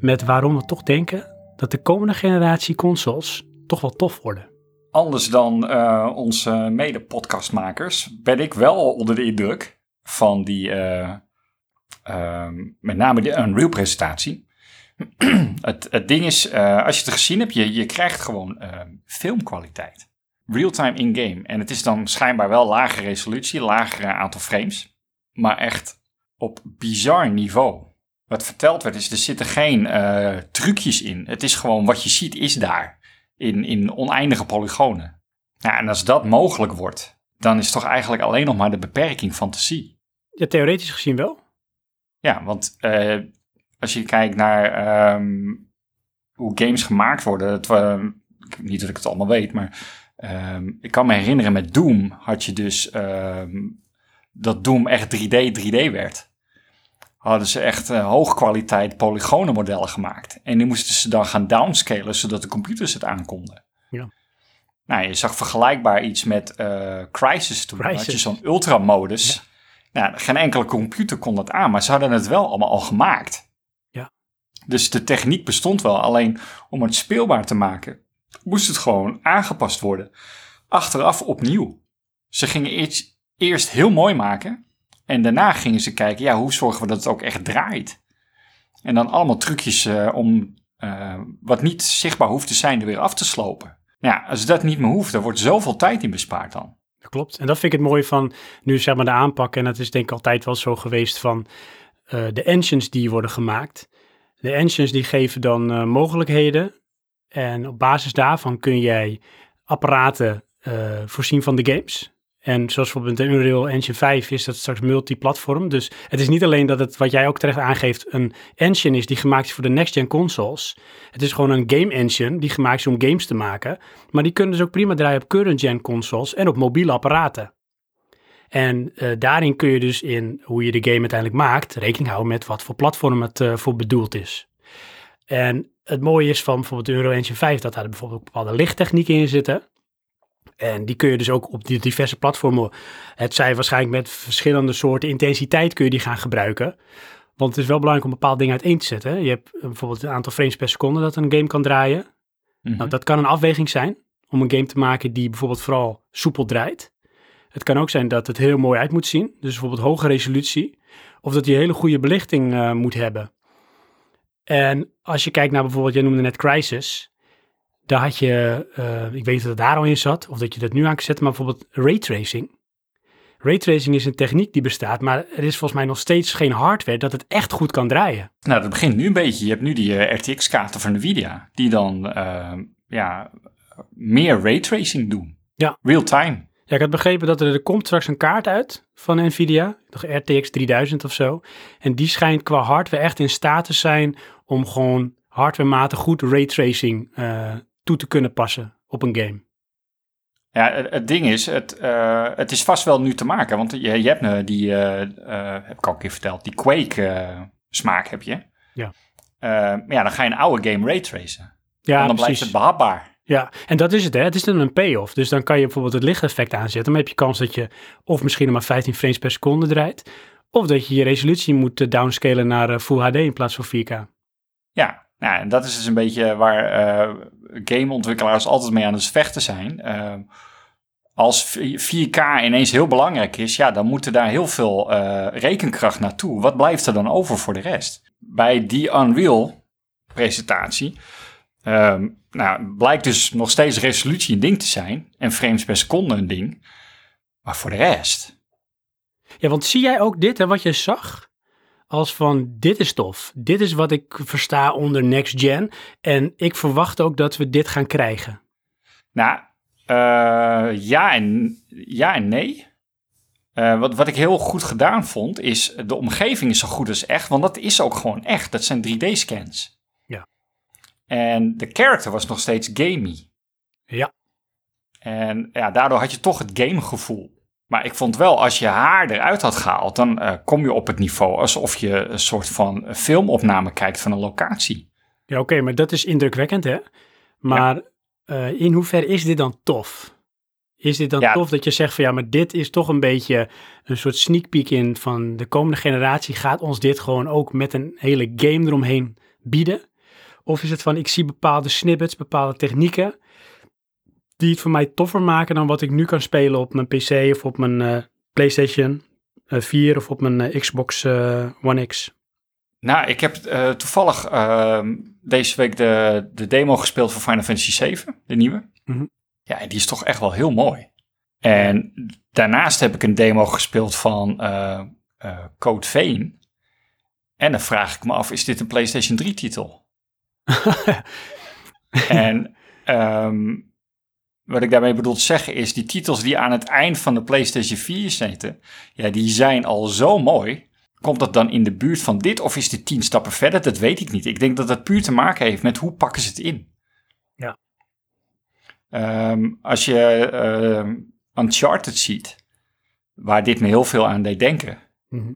met waarom we toch denken dat de komende generatie consoles toch wel tof worden. Anders dan eh, onze mede-podcastmakers ben ik wel onder de indruk van die, eh, ehm, met name de Unreal-presentatie. [CLEARS THROAT] het, het ding is, eh, als je het gezien hebt, je, je krijgt gewoon eh, filmkwaliteit. Real-time in-game. En het is dan schijnbaar wel lage resolutie, lager aantal frames. Maar echt op bizar niveau. Wat verteld werd is, er zitten geen trucjes in. Het is gewoon wat je ziet is daar in, in oneindige polygonen. Ja, en als dat mogelijk wordt, dan is toch eigenlijk alleen nog maar de beperking fantasie. Ja, theoretisch gezien wel. Ja, want eh, als je kijkt naar ehm, hoe games gemaakt worden, het, eh, niet dat ik het allemaal weet, maar ehm, ik kan me herinneren met Doom had je dus ehm, dat Doom echt 3D 3D werd. Hadden ze echt eh, hoogkwaliteit polygonenmodellen gemaakt. En die moesten ze dan gaan downscalen, zodat de computers het aankonden. Ja. Nou, je zag vergelijkbaar iets met eh, Crisis toen. Dan had je zo'n ultramodus. Nou, geen enkele computer kon dat aan, maar ze hadden het wel allemaal al gemaakt. Ja. Dus de techniek bestond wel, alleen om het speelbaar te maken, moest het gewoon aangepast worden. Achteraf opnieuw. Ze gingen eerst, eerst heel mooi maken en daarna gingen ze kijken, ja, hoe zorgen we dat het ook echt draait? En dan allemaal trucjes eh, om eh, wat niet zichtbaar hoeft te zijn er weer af te slopen. Ja, als dat niet meer hoeft, dan wordt zoveel tijd in bespaard dan. Dat klopt. En dat vind ik het mooie van nu zeg maar de aanpak. En dat is denk ik altijd wel zo geweest van eh, de engines die worden gemaakt. De engines die geven dan mogelijkheden. En op basis daarvan kun jij apparaten voorzien van de games. En zoals bijvoorbeeld in Unreal Engine 5 is dat straks multiplatform. Dus het is niet alleen dat het, wat jij ook terecht aangeeft, een engine is die gemaakt is voor de next-gen consoles. Het is gewoon een game engine die gemaakt is om games te maken. Maar die kunnen dus ook prima draaien op current-gen consoles en op mobiele apparaten. En eh, daarin kun je dus in hoe je de game uiteindelijk maakt, rekening houden met wat voor platform het eh, voor bedoeld is. En het mooie is van bijvoorbeeld Unreal Engine 5 dat daar bijvoorbeeld bepaalde lichttechnieken in zitten. En die kun je dus ook op die diverse platformen, het zij waarschijnlijk met verschillende soorten intensiteit kun je die gaan gebruiken. Want het is wel belangrijk om bepaalde dingen uiteen te zetten. hè. Je hebt eh, bijvoorbeeld een aantal frames per seconde dat een game kan draaien. Mhm. Nou, dat kan een afweging zijn om een game te maken die bijvoorbeeld vooral soepel draait. Het kan ook zijn dat het heel mooi uit moet zien, dus bijvoorbeeld hoge resolutie. Of dat je hele goede belichting eh, moet hebben. En als je kijkt naar bijvoorbeeld, jij noemde net Crisis. Daar had je, eh, ik weet niet of het daar al in zat, of dat je dat nu aan kan zetten, maar bijvoorbeeld raytracing. Raytracing is een techniek die bestaat, maar er is volgens mij nog steeds geen hardware dat het echt goed kan draaien. Nou, dat begint nu een beetje. Je hebt nu die eh, RTX-kaarten van Nvidia, die dan eh, ja, meer raytracing doen. Ja. Real time. Ja, ik had begrepen dat er, er komt straks een kaart uit van Nvidia, de RTX 3000 of zo. En die schijnt qua hardware echt in staat te zijn om gewoon hardwarematig goed raytracing eh toe te kunnen passen op een game. Ja, het, ding is, het, eh, het is vast wel nu te maken. Want je, je hebt eh, die, eh, heb ik al een keer verteld, die Quake eh, smaak heb je. Ja. Maar ja, dan ga je een oude game raytracen. Ja, en dan blijft het behapbaar. Ja, en dat is het, hè. Het is dan een payoff. Dus dan kan je bijvoorbeeld het lichteffect aanzetten. Dan heb je kans dat je of misschien maar 15 frames per seconde draait. Of dat je je resolutie moet downscalen naar Full HD in plaats van 4K. Ja, nou, en dat is dus een beetje waar gameontwikkelaars altijd mee aan het vechten zijn. Eh, als 4K ineens heel belangrijk is, ja, dan moet er daar heel veel eh, rekenkracht naartoe. Wat blijft er dan over voor de rest? Bij die Unreal-presentatie ehm, nou, blijkt dus nog steeds resolutie een ding te zijn en frames per seconde een ding. Maar voor de rest, Ja, want zie jij ook dit, hè, wat je zag? Als van, dit is tof. Dit is wat ik versta onder next gen. En ik verwacht ook dat we dit gaan krijgen. Nou, eh, ja, en, ja en nee. Eh, wat, wat ik heel goed gedaan vond, is de omgeving is zo goed als echt, want dat is ook gewoon echt. Dat zijn 3D-scans. Ja. En de character was nog steeds gamey. Ja. En ja, daardoor had je toch het gamegevoel. Maar ik vond wel, als je haar eruit had gehaald, dan eh, kom je op het niveau alsof je een soort van filmopname kijkt van een locatie. Ja, oké, maar dat is indrukwekkend, hè? Maar eh, in hoeverre is dit dan tof? Is dit dan Ja. tof dat je zegt van ja, maar dit is toch een beetje een soort sneak peek in van de komende generatie gaat ons dit gewoon ook met een hele game eromheen bieden? Of is het van ik zie bepaalde snippets, bepaalde technieken die het voor mij toffer maken dan wat ik nu kan spelen op mijn PC of op mijn eh, PlayStation eh, 4 of op mijn eh, Xbox eh, One X? Nou, ik heb eh, toevallig ehm, deze week de, de demo gespeeld voor Final Fantasy 7, de nieuwe. Mhm. Ja, die is toch echt wel heel mooi. En daarnaast heb ik een demo gespeeld van eh, eh, Code Vein. En dan vraag ik me af, is dit een PlayStation 3 titel? [LAUGHS] en ehm, wat ik daarmee bedoel te zeggen is, die titels die aan het eind van de PlayStation 4 zitten, ja, die zijn al zo mooi. Komt dat dan in de buurt van dit of is dit tien stappen verder? Dat weet ik niet. Ik denk dat dat puur te maken heeft met hoe pakken ze het in. Ja. Ehm, als je ehm, Uncharted ziet, waar dit me heel veel aan deed denken. Mhm.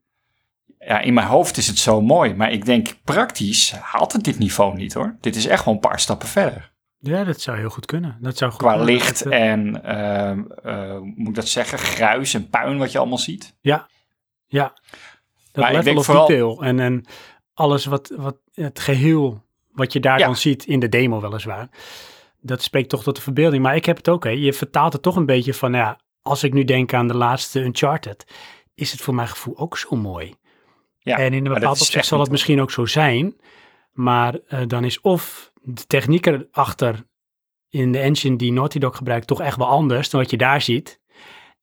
Ja, in mijn hoofd is het zo mooi, maar ik denk praktisch haalt het dit niveau niet hoor. Dit is echt wel een paar stappen verder. Ja, dat zou heel goed kunnen. Dat zou goed Qua kunnen. licht eh, en, hoe moet ik dat zeggen, gruis en puin wat je allemaal ziet. Ja, ja. Dat Maar ik level denk vooral- detail en, en alles wat, wat het geheel wat je daar Ja. dan ziet in de demo weliswaar. Dat spreekt toch tot de verbeelding. Maar ik heb het ook, hè. Je vertaalt het toch een beetje van, ja, als ik nu denk aan de laatste Uncharted, is het voor mijn gevoel ook zo mooi. Ja, en in een bepaald opzicht zal het misschien ook zo zijn. Maar eh, dan is of de techniek erachter in de engine die Naughty Dog gebruikt toch echt wel anders dan wat je daar ziet.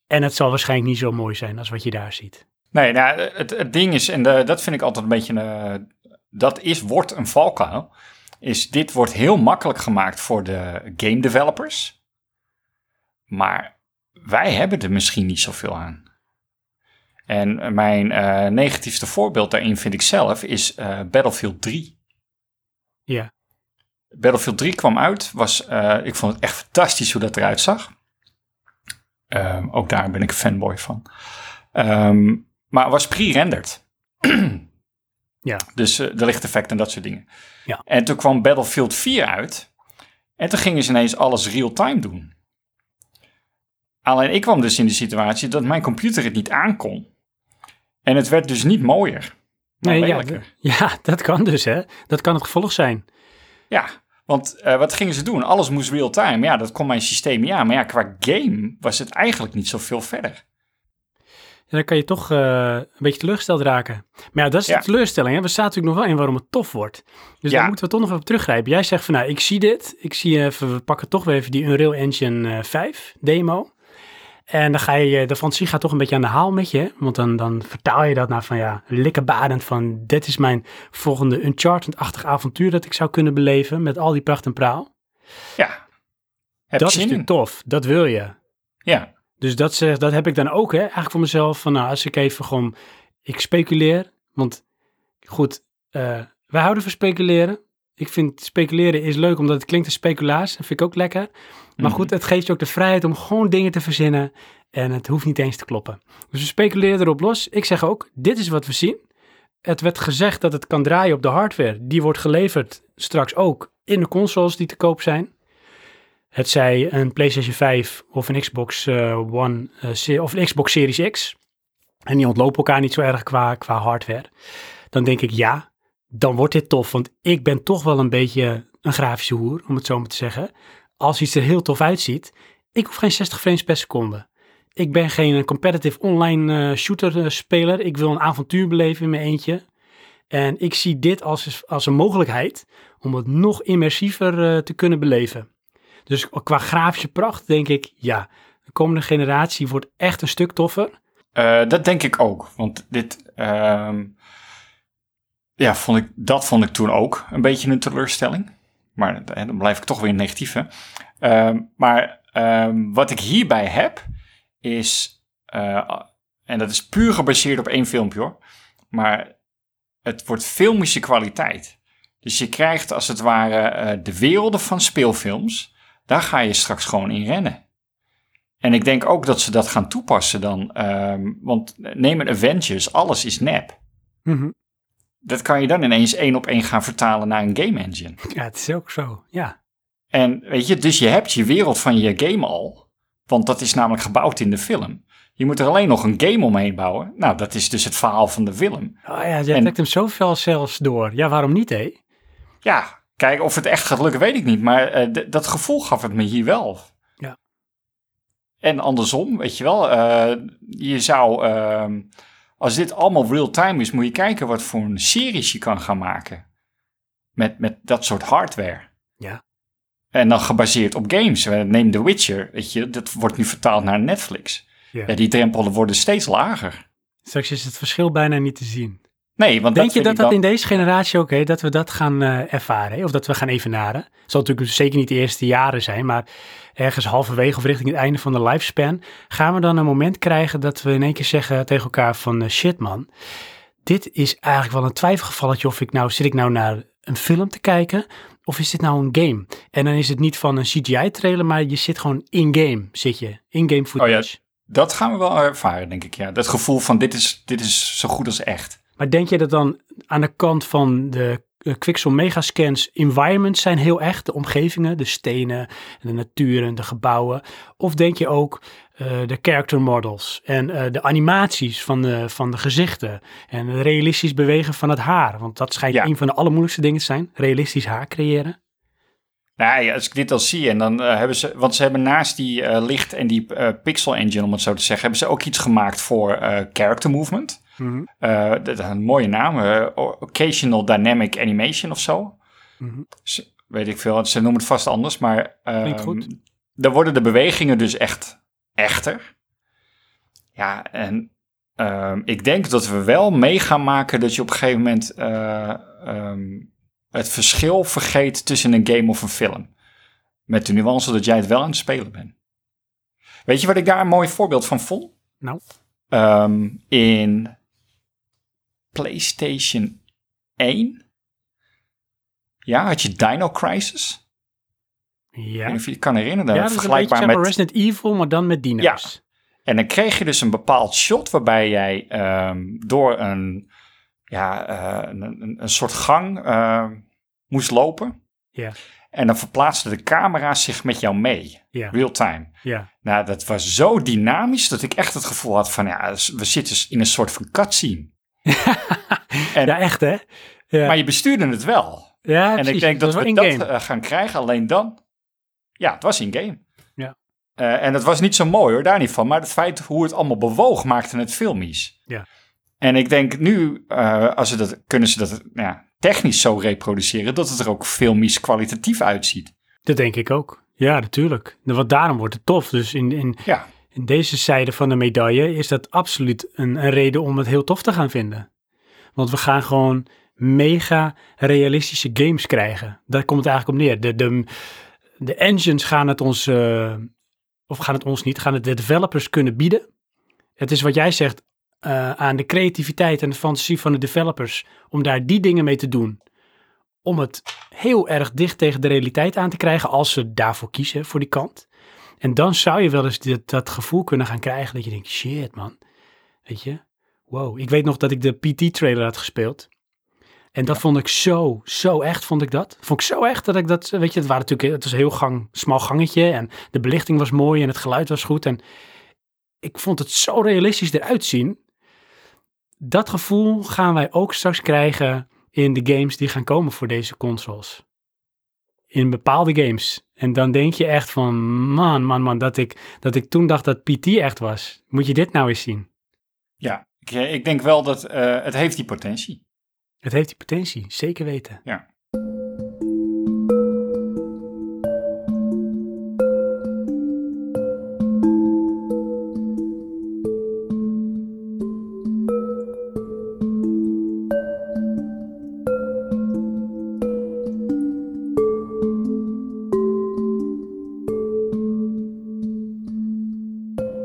En het zal waarschijnlijk niet zo mooi zijn als wat je daar ziet. Nee, nou, het, het ding is, en de- dat vind ik altijd een beetje, eh, dat is, wordt een valkuil, is dit wordt heel makkelijk gemaakt voor de game developers, maar wij hebben er misschien niet zoveel aan. En mijn eh, negatiefste voorbeeld daarin vind ik zelf is eh, Battlefield 3. Ja. Battlefield 3 kwam uit, was, eh, ik vond het echt fantastisch hoe dat eruit zag. Ehm, ook daar ben ik een fanboy van. Ehm, maar het was pre-rendered. [CLEARS THROAT] Ja. Dus eh, de lichteffecten en dat soort dingen. Ja. En toen kwam Battlefield 4 uit. En toen gingen ze ineens alles real-time doen. Alleen ik kwam dus in de situatie dat mijn computer het niet aankon. En het werd dus niet mooier. Nee, ja, ja, [LAUGHS] dat kan dus, hè. Dat kan het gevolg zijn. Ja, want eh, wat gingen ze doen? Alles moest real-time. Ja, dat kon mijn systeem ja. Maar ja, qua game was het eigenlijk niet zoveel verder. En dan kan je toch eh, een beetje teleurgesteld raken. Maar ja, dat is Ja. de teleurstelling. Hè? We staan natuurlijk nog wel in waarom het tof wordt. Dus Ja. daar moeten we toch nog even op teruggrijpen. Jij zegt van, nou, ik zie dit. Ik zie even, we pakken toch weer even die Unreal Engine eh, 5 demo. En dan ga je, de fantasie gaat toch een beetje aan de haal met je. Want dan, dan vertaal je dat naar van, ja, likkerbadend van... dit is mijn volgende Uncharted-achtig avontuur dat ik zou kunnen beleven... met al die pracht en praal. Ja. Heb dat is natuurlijk tof. Dat wil je. Ja. Dus dat, zeg, dat heb ik dan ook, hè, eigenlijk voor mezelf. Van nou, als ik even gewoon, ik speculeer. Want goed, eh, wij houden van speculeren. Ik vind speculeren is leuk, omdat het klinkt als speculaas. Dat vind ik ook lekker. Maar Mhm. goed, het geeft je ook de vrijheid om gewoon dingen te verzinnen. En het hoeft niet eens te kloppen. Dus we speculeren erop los. Ik zeg ook, dit is wat we zien. Het werd gezegd dat het kan draaien op de hardware. Die wordt geleverd straks ook in de consoles die te koop zijn. Het zij een PlayStation 5 of een Xbox eh, One eh, of een Xbox Series X. En die ontlopen elkaar niet zo erg qua, qua hardware. Dan denk ik ja, dan wordt dit tof. Want ik ben toch wel een beetje een grafische hoer, om het zo maar te zeggen. Als iets er heel tof uitziet, ik hoef geen 60 frames per seconde. Ik ben geen competitive online eh, shooter eh, speler. Ik wil een avontuur beleven in mijn eentje. En ik zie dit als, als een mogelijkheid om het nog immersiever eh, te kunnen beleven. Dus qua grafische pracht denk ik, ja, de komende generatie wordt echt een stuk toffer. Dat denk ik ook. Want dit, ehm, ja, vond ik, dat vond ik toen ook een beetje een teleurstelling. Maar eh, dan blijf ik toch weer negatief. Hè? Ehm, maar ehm, wat ik hierbij heb, is, eh, en dat is puur gebaseerd op één filmpje hoor, maar het wordt filmische kwaliteit. Dus je krijgt als het ware eh, de werelden van speelfilms, daar ga je straks gewoon in rennen. En ik denk ook dat ze dat gaan toepassen dan. ehm, want neem een Avengers, alles is nep. Mhm. Dat kan je dan ineens één op één gaan vertalen naar een game engine. Ja, het is ook zo, ja. En weet je, dus je hebt je wereld van je game al. Want dat is namelijk gebouwd in de film. Je moet er alleen nog een game omheen bouwen. Nou, dat is dus het verhaal van de film. Oh ja, jij En- trekt hem zoveel zelfs door. Ja, waarom niet, hé? Ja, kijk, of het echt gaat lukken, weet ik niet. Maar eh, dat gevoel gaf het me hier wel. Ja. En andersom, weet je wel. eh, je zou, ehm, als dit allemaal real-time is, moet je kijken wat voor een series je kan gaan maken. Met, met dat soort hardware. Ja. En dan gebaseerd op games. Eh, Neem The Witcher, weet je. Dat wordt nu vertaald naar Netflix. Ja. Ja, die drempelen worden steeds lager. Straks is het verschil bijna niet te zien. Nee, want Denk dat je dat dat dan- in deze generatie ook, hè, dat we dat gaan eh, ervaren? hè? Of dat we gaan evenaren? Het zal natuurlijk zeker niet de eerste jaren zijn, maar ergens halverwege of richting het einde van de lifespan gaan we dan een moment krijgen dat we in één keer zeggen tegen elkaar van eh, shit man, dit is eigenlijk wel een twijfelgevalletje of ik nou, zit ik nou naar een film te kijken of is dit nou een game? En dan is het niet van een CGI trailer, maar je zit gewoon in-game, zit je, in-game footage. Dat gaan we wel ervaren, denk ik. Ja. Dat gevoel van dit is, dit is zo goed als echt. Maar denk je dat dan aan de kant van de uh, Quixel Megascans environments zijn heel echt? De omgevingen, de stenen, de natuur en de gebouwen? Of denk je ook uh, de character models en uh, de animaties van de, van de gezichten en het realistisch bewegen van het haar? Want dat schijnt Ja. een van de allermoeilijkste dingen te zijn, realistisch haar creëren. Nou ja, als ik dit al zie en dan eh, hebben ze, want ze hebben naast die eh, licht en die eh, pixel engine, om het zo te zeggen, hebben ze ook iets gemaakt voor eh, character movement. Mhm. Eh, dat is een mooie naam, eh, Occasional Dynamic Animation of zo. Mhm. Ze- weet ik veel, ze noemen het vast anders, maar Klinkt goed. dan worden de bewegingen dus echt echter. Ja, en ehm, ik denk dat we wel mee gaan maken dat je op een gegeven moment eh, ehm, het verschil vergeet tussen een game of een film. Met de nuance dat jij het wel aan het spelen bent. Weet je wat ik daar een mooi voorbeeld van vond? Nou, in PlayStation 1. Ja, had je Dino Crisis. Ik ja. of je je kan herinneren. Ja, dat beetje vergelijkbaar met. Resident Evil, maar dan met dino's. En dan kreeg je dus een bepaald shot waarbij jij ehm, door een, ja, eh, een, een, een soort gang ehm, moest lopen. Ja. En dan verplaatste de camera zich met jou mee. Ja, Real time. ja. Nou, dat was zo dynamisch dat ik echt het gevoel had van, ja, we zitten in een soort van cutscene. [LAUGHS] En- ja echt hè? Ja, Maar je bestuurde het wel. ja en precies. ik denk dat, was we dat eh, gaan krijgen, alleen dan. Ja, het was in-game. Ja. Eh, en het was niet zo mooi hoor, daar niet van. Maar het feit hoe het allemaal bewoog maakte het filmisch. Ja. En ik denk nu, eh, als ze dat, kunnen ze dat nou ja, technisch zo reproduceren, dat het er ook filmisch kwalitatief uitziet. Dat denk ik ook. Ja, natuurlijk. Want daarom wordt het tof. Dus in, in, Ja, in deze zijde van de medaille is dat absoluut een, een reden om het heel tof te gaan vinden. Want we gaan gewoon mega realistische games krijgen. Daar komt het eigenlijk op neer. De, de, de engines gaan het ons, eh, of gaan het ons niet, gaan het de developers kunnen bieden. Het is wat jij zegt, eh, aan de creativiteit en de fantasie van de developers om daar die dingen mee te doen. Om het heel erg dicht tegen de realiteit aan te krijgen als ze daarvoor kiezen, voor die kant. En dan zou je wel eens dit, dat gevoel kunnen gaan krijgen dat je denkt, shit man, weet je, wow. Ik weet nog dat ik de PT-trailer had gespeeld. En dat vond ik zo, zo echt, vond ik dat. Vond ik zo echt dat ik dat, weet je, het, waren natuurlijk, het was een heel gang, smal gangetje en de belichting was mooi en het geluid was goed. En ik vond het zo realistisch eruit zien. Dat gevoel gaan wij ook straks krijgen in de games die gaan komen voor deze consoles. In bepaalde games. En dan denk je echt van, man, man, man, dat ik, dat ik toen dacht dat PT echt was. Moet je dit nou eens zien? ja. Ik, eh, ik denk wel dat eh, het heeft die potentie. Het heeft die potentie, zeker weten. Ja.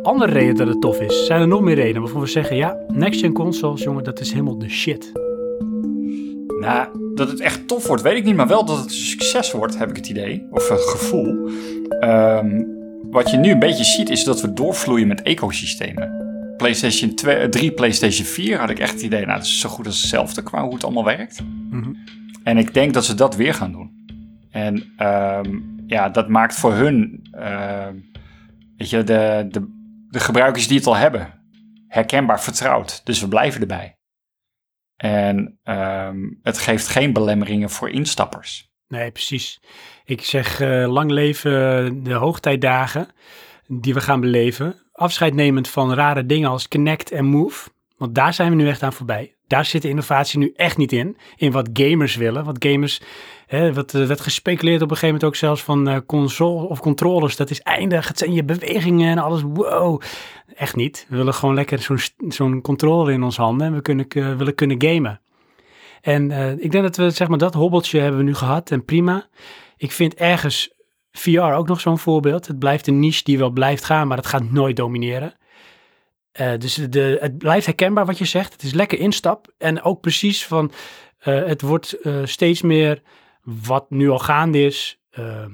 Andere reden dat het tof is, zijn er nog meer redenen waarvan we zeggen, ja, next-gen consoles, jongen, dat is helemaal de shit. Nou, dat het echt tof wordt, weet ik niet, maar wel dat het een succes wordt, heb ik het idee, of het gevoel. Ehm, wat je nu een beetje ziet, is dat we doorvloeien met ecosystemen. PlayStation 2, 3, PlayStation 4 had ik echt het idee, nou, dat is zo goed als hetzelfde qua hoe het allemaal werkt. Mhm. En ik denk dat ze dat weer gaan doen. En ehm, ja, dat maakt voor hun, ehm, weet je, de, de, de gebruikers die het al hebben, herkenbaar vertrouwd. Dus we blijven erbij. En ehm, het geeft geen belemmeringen voor instappers. Nee, precies. Ik zeg eh, lang leven de hoogtijdagen die we gaan beleven. Afscheid nemend van rare dingen als Connect en Move. Want daar zijn we nu echt aan voorbij. Daar zit de innovatie nu echt niet in. In wat gamers willen. Wat gamers, hè, wat eh, werd gespeculeerd op een gegeven moment ook zelfs van eh, console of controllers. Dat is eindig. Het zijn je bewegingen en alles. Wow. Echt niet. We willen gewoon lekker zo'n zo'n controller in ons handen. En we kunnen, willen kunnen gamen. En eh, ik denk dat we, zeg maar, dat hobbeltje hebben nu gehad en prima. Ik vind ergens VR ook nog zo'n voorbeeld. Het blijft een niche die wel blijft gaan, maar het gaat nooit domineren. Dus de, het blijft herkenbaar wat je zegt. Het is lekker instap. En ook precies van, het wordt steeds meer wat nu al gaande is, eh,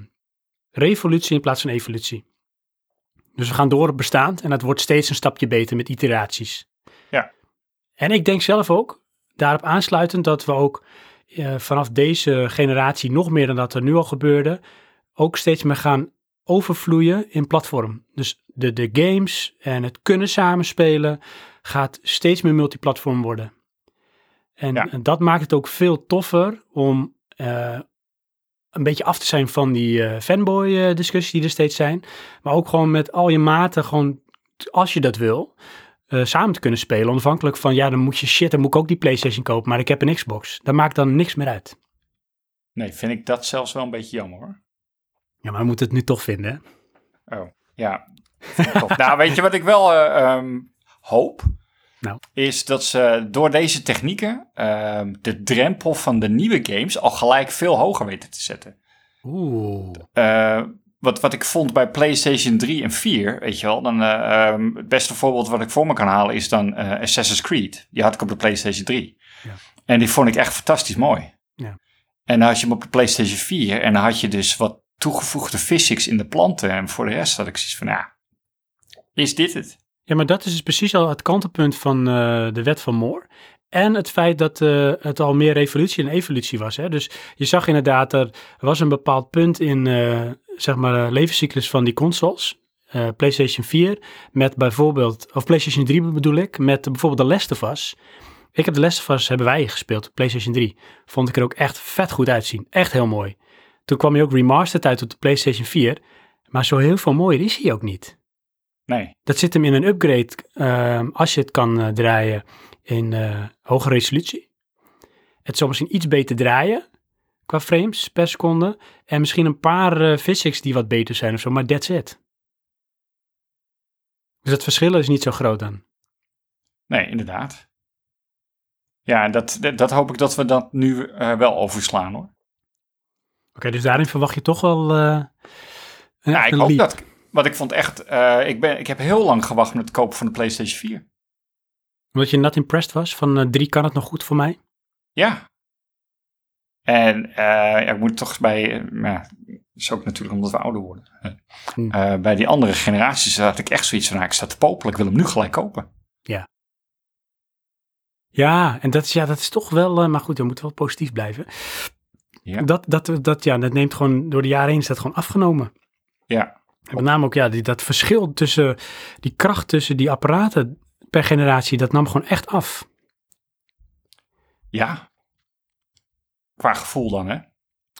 revolutie in plaats van evolutie. Dus we gaan door op bestaand en het wordt steeds een stapje beter met iteraties. Ja. En ik denk zelf ook, daarop aansluitend, dat we ook eh, vanaf deze generatie, nog meer dan dat er nu al gebeurde, ook steeds meer gaan overvloeien in platform. Dus de, de games en het kunnen samenspelen gaat steeds meer multiplatform worden. En, Ja. en dat maakt het ook veel toffer om eh, een beetje af te zijn van die eh, fanboy eh, discussies die er steeds zijn. Maar ook gewoon met al je maten, gewoon als je dat wil, samen te kunnen spelen. Onafhankelijk van, ja, dan moet je shit, dan moet ik ook die PlayStation kopen, maar ik heb een Xbox. Dat maakt dan niks meer uit. Nee, vind ik dat zelfs wel een beetje jammer hoor. Ja, maar we moeten het nu toch vinden? Oh, ja. [LAUGHS] Nou, weet je wat ik wel eh, ehm, hoop? Nou. Is dat ze door deze technieken ehm, de drempel van de nieuwe games al gelijk veel hoger weten te zetten. Oeh. Eh, wat, wat ik vond bij PlayStation 3 en 4, weet je wel, dan, eh, ehm, het beste voorbeeld wat ik voor me kan halen is dan eh, Assassin's Creed. Die had ik op de PlayStation 3. Ja. En die vond ik echt fantastisch mooi. Ja. En dan had je hem op de PlayStation 4 en dan had je dus wat toegevoegde physics in de planten. En voor de rest had ik zoiets van, ja, is dit het? Ja, maar dat is dus precies al het kantelpunt van eh, de wet van Moore. En het feit dat eh, het al meer revolutie en evolutie was. Hè? Dus je zag inderdaad, er was een bepaald punt in uh, zeg maar, de levenscyclus van die consoles. PlayStation 4 met bijvoorbeeld, of PlayStation 3 bedoel ik, met bijvoorbeeld de Last of Us. Ik heb de Last of Us, hebben wij gespeeld PlayStation 3. Vond ik er ook echt vet goed uitzien. Echt heel mooi. Toen kwam hij ook remastered uit op de PlayStation 4. Maar zo heel veel mooier is hij ook niet. Nee. Dat zit hem in een upgrade uh, als je het kan uh, draaien in uh, hoge resolutie. Het zal misschien iets beter draaien qua frames per seconde. En misschien een paar physics die wat beter zijn of zo, maar that's it. Dus het verschil is niet zo groot dan. Nee, inderdaad. Ja, dat, dat hoop ik dat we dat nu wel overslaan hoor. Oké, okay, dus daarin verwacht je toch wel uh, een, ja, ik hoop dat. Want ik vond echt, uh, ik, ben, ik heb heel lang gewacht met het kopen van de PlayStation 4. Omdat je not impressed was van uh, drie kan het nog goed voor mij? Ja. En uh, ja, ik moet toch bij, ja, is ook natuurlijk omdat we ouder worden. Hm. bij die andere generaties had ik echt zoiets van, nou, ik sta te popelen, ik wil hem nu gelijk kopen. Ja. Ja, en dat is, ja, dat is toch wel, maar goed, we moeten wel positief blijven. Ja. Dat, dat, dat, ja, dat neemt gewoon, door de jaren heen is dat gewoon afgenomen. Ja. En met name ook ja, die, dat verschil tussen die kracht tussen die apparaten per generatie, dat nam gewoon echt af. Ja. Qua gevoel dan, hè?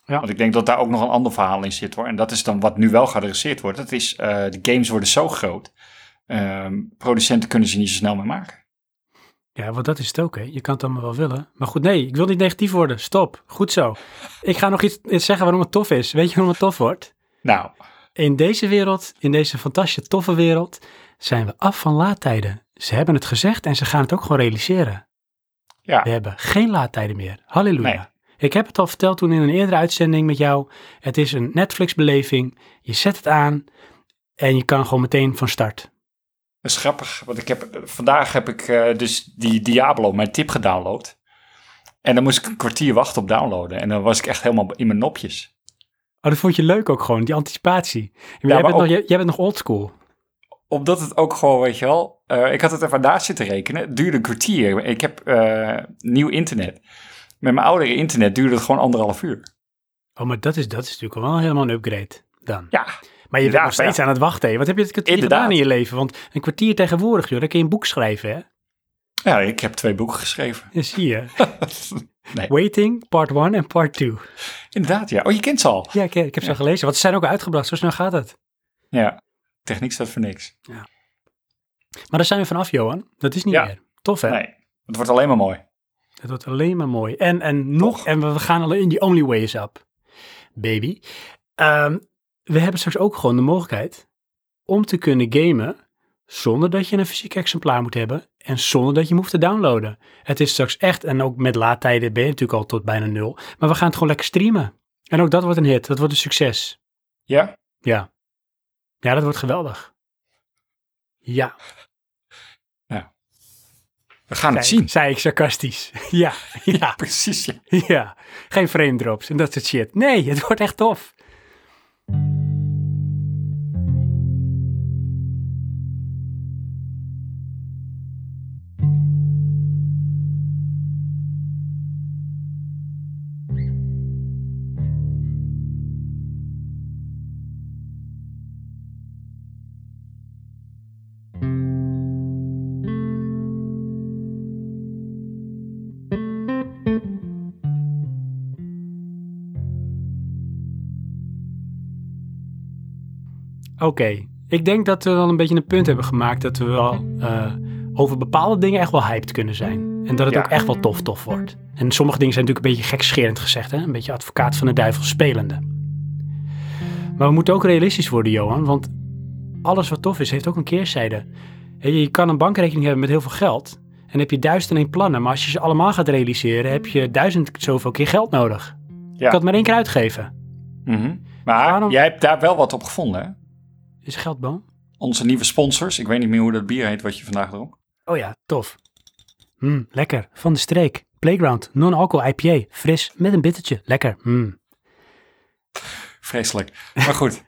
Ja. Want ik denk dat daar ook nog een ander verhaal in zit hoor. En dat is dan wat nu wel geadresseerd wordt. Dat is, uh, de games worden zo groot. Uh, producenten kunnen ze niet zo snel meer maken. Ja, want dat is het ook, hè. Je kan het allemaal wel willen. Maar goed, nee, ik wil niet negatief worden. Stop. Goed zo. Ik ga nog iets, iets zeggen waarom het tof is. Weet je waarom het tof wordt? Nou. In deze wereld, in deze fantastische toffe wereld, zijn we af van laadtijden. Ze hebben het gezegd en ze gaan het ook gewoon realiseren. Ja. We hebben geen laadtijden meer. Halleluja. Nee. Ik heb het al verteld toen in een eerdere uitzending met jou. Het is een Netflix-beleving. Je zet het aan en je kan gewoon meteen van start. Dat is grappig, want ik heb, vandaag heb ik uh, dus die Diablo, mijn tip, gedownload. En dan moest ik een kwartier wachten op downloaden. En dan was ik echt helemaal in mijn nopjes. Oh, dat vond je leuk ook gewoon, die anticipatie. Ja, jij, bent nog, jij, jij, bent nog oldschool. Omdat het ook gewoon, weet je wel... Uh, ik had het even naast zitten rekenen. Het duurde een kwartier. Ik heb uh, nieuw internet. Met mijn oudere internet duurde het gewoon anderhalf uur. Oh, maar dat is, dat is natuurlijk wel helemaal een upgrade dan. Ja, maar je bent nog steeds ja. aan het wachten. Hè? Wat heb je het kwartier Inderdaad. gedaan in je leven? Want een kwartier tegenwoordig, joh, dan kun je een boek schrijven, hè? Ja, ik heb twee boeken geschreven. Ja, zie je. [LAUGHS] nee. Waiting, part 1 en part 2. Inderdaad, ja. Oh, je kent ze al. Ja, ik, ik heb ze al gelezen. Want ze zijn ook uitgebracht. Zo snel gaat het. Ja, techniek staat voor niks. Ja. Maar daar zijn we vanaf, Johan. Dat is niet ja. meer. Tof, hè? Nee, het wordt alleen maar mooi. Het wordt alleen maar mooi. En, en nog, en we gaan alleen in die only way is up. Baby. Um, we hebben straks ook gewoon de mogelijkheid om te kunnen gamen zonder dat je een fysiek exemplaar moet hebben en zonder dat je hem hoeft te downloaden. Het is straks echt, en ook met laadtijden ben je natuurlijk al tot bijna nul, maar we gaan het gewoon lekker streamen. En ook dat wordt een hit, dat wordt een succes. Ja? Ja. Ja, dat wordt geweldig. Ja. Ja. We gaan het zien. Zei ik sarcastisch. [LAUGHS] ja, ja. Precies. Ja. ja. Geen frame drops en dat soort shit. Nee, het wordt echt tof. Oké, ik denk dat we wel een beetje een punt hebben gemaakt dat we wel uh, over bepaalde dingen echt wel hyped kunnen zijn. En dat het ook echt wel tof tof wordt. En sommige dingen zijn natuurlijk een beetje gekscherend gezegd, hè? een beetje advocaat van de duivel spelende. Maar we moeten ook realistisch worden, Johan, want alles wat tof is, heeft ook een keerzijde. Je kan een bankrekening hebben met heel veel geld en heb je duizend en één plannen, maar als je ze allemaal gaat realiseren, heb je duizend zoveel keer geld nodig. Ja. Je kan het maar één keer uitgeven. Mm -hmm. Maar jij hebt daar wel wat op gevonden, hè? Is geldboom? Onze nieuwe sponsors. Ik weet niet meer hoe dat bier heet wat je vandaag dronk. Oh ja, tof. Mm, lekker. Van de streek. Playground. Non-alcohol IPA. Fris. Met een bittertje. Lekker. Mm. Vreselijk. Maar goed.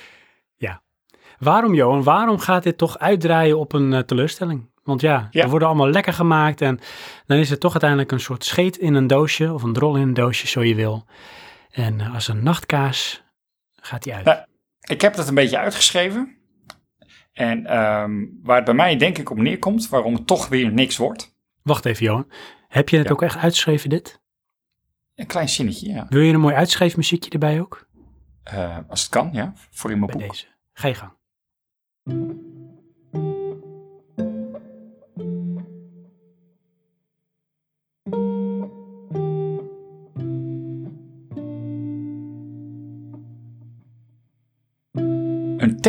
[LAUGHS] ja. Waarom Johan? Waarom gaat dit toch uitdraaien op een uh, teleurstelling? Want ja, Ja. er worden allemaal lekker gemaakt en dan is het toch uiteindelijk een soort scheet in een doosje of een drol in een doosje, zo je wil. En eh, als een nachtkaas gaat die uit. Ik heb dat een beetje uitgeschreven. En ehm, waar het bij mij denk ik op neerkomt, waarom het toch weer niks wordt. Wacht even, Johan. Heb je het Ja. ook echt uitgeschreven, dit? Een klein zinnetje, ja. Wil je een mooi uitschrijfmuziekje erbij ook? Eh, als het kan, ja. Voor in mijn Bij boek. deze. Ga je gang.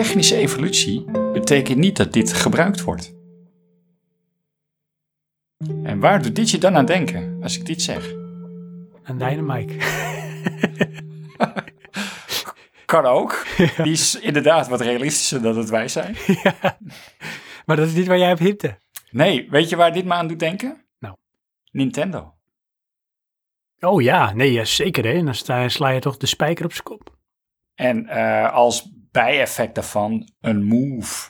Technische evolutie betekent niet dat dit gebruikt wordt. En waar doet dit je dan aan denken, als ik dit zeg? Een dynamite. [LAUGHS] Kan ook. Die is inderdaad wat realistischer dan dat wij zijn. [LAUGHS] ja. Maar dat is niet waar jij op hipte. Nee, weet je waar dit me aan doet denken? Nou. Nintendo. Oh ja, nee, ja, zeker hè. Dan sla je toch de spijker op zijn kop. En eh, als bijeffect daarvan een move.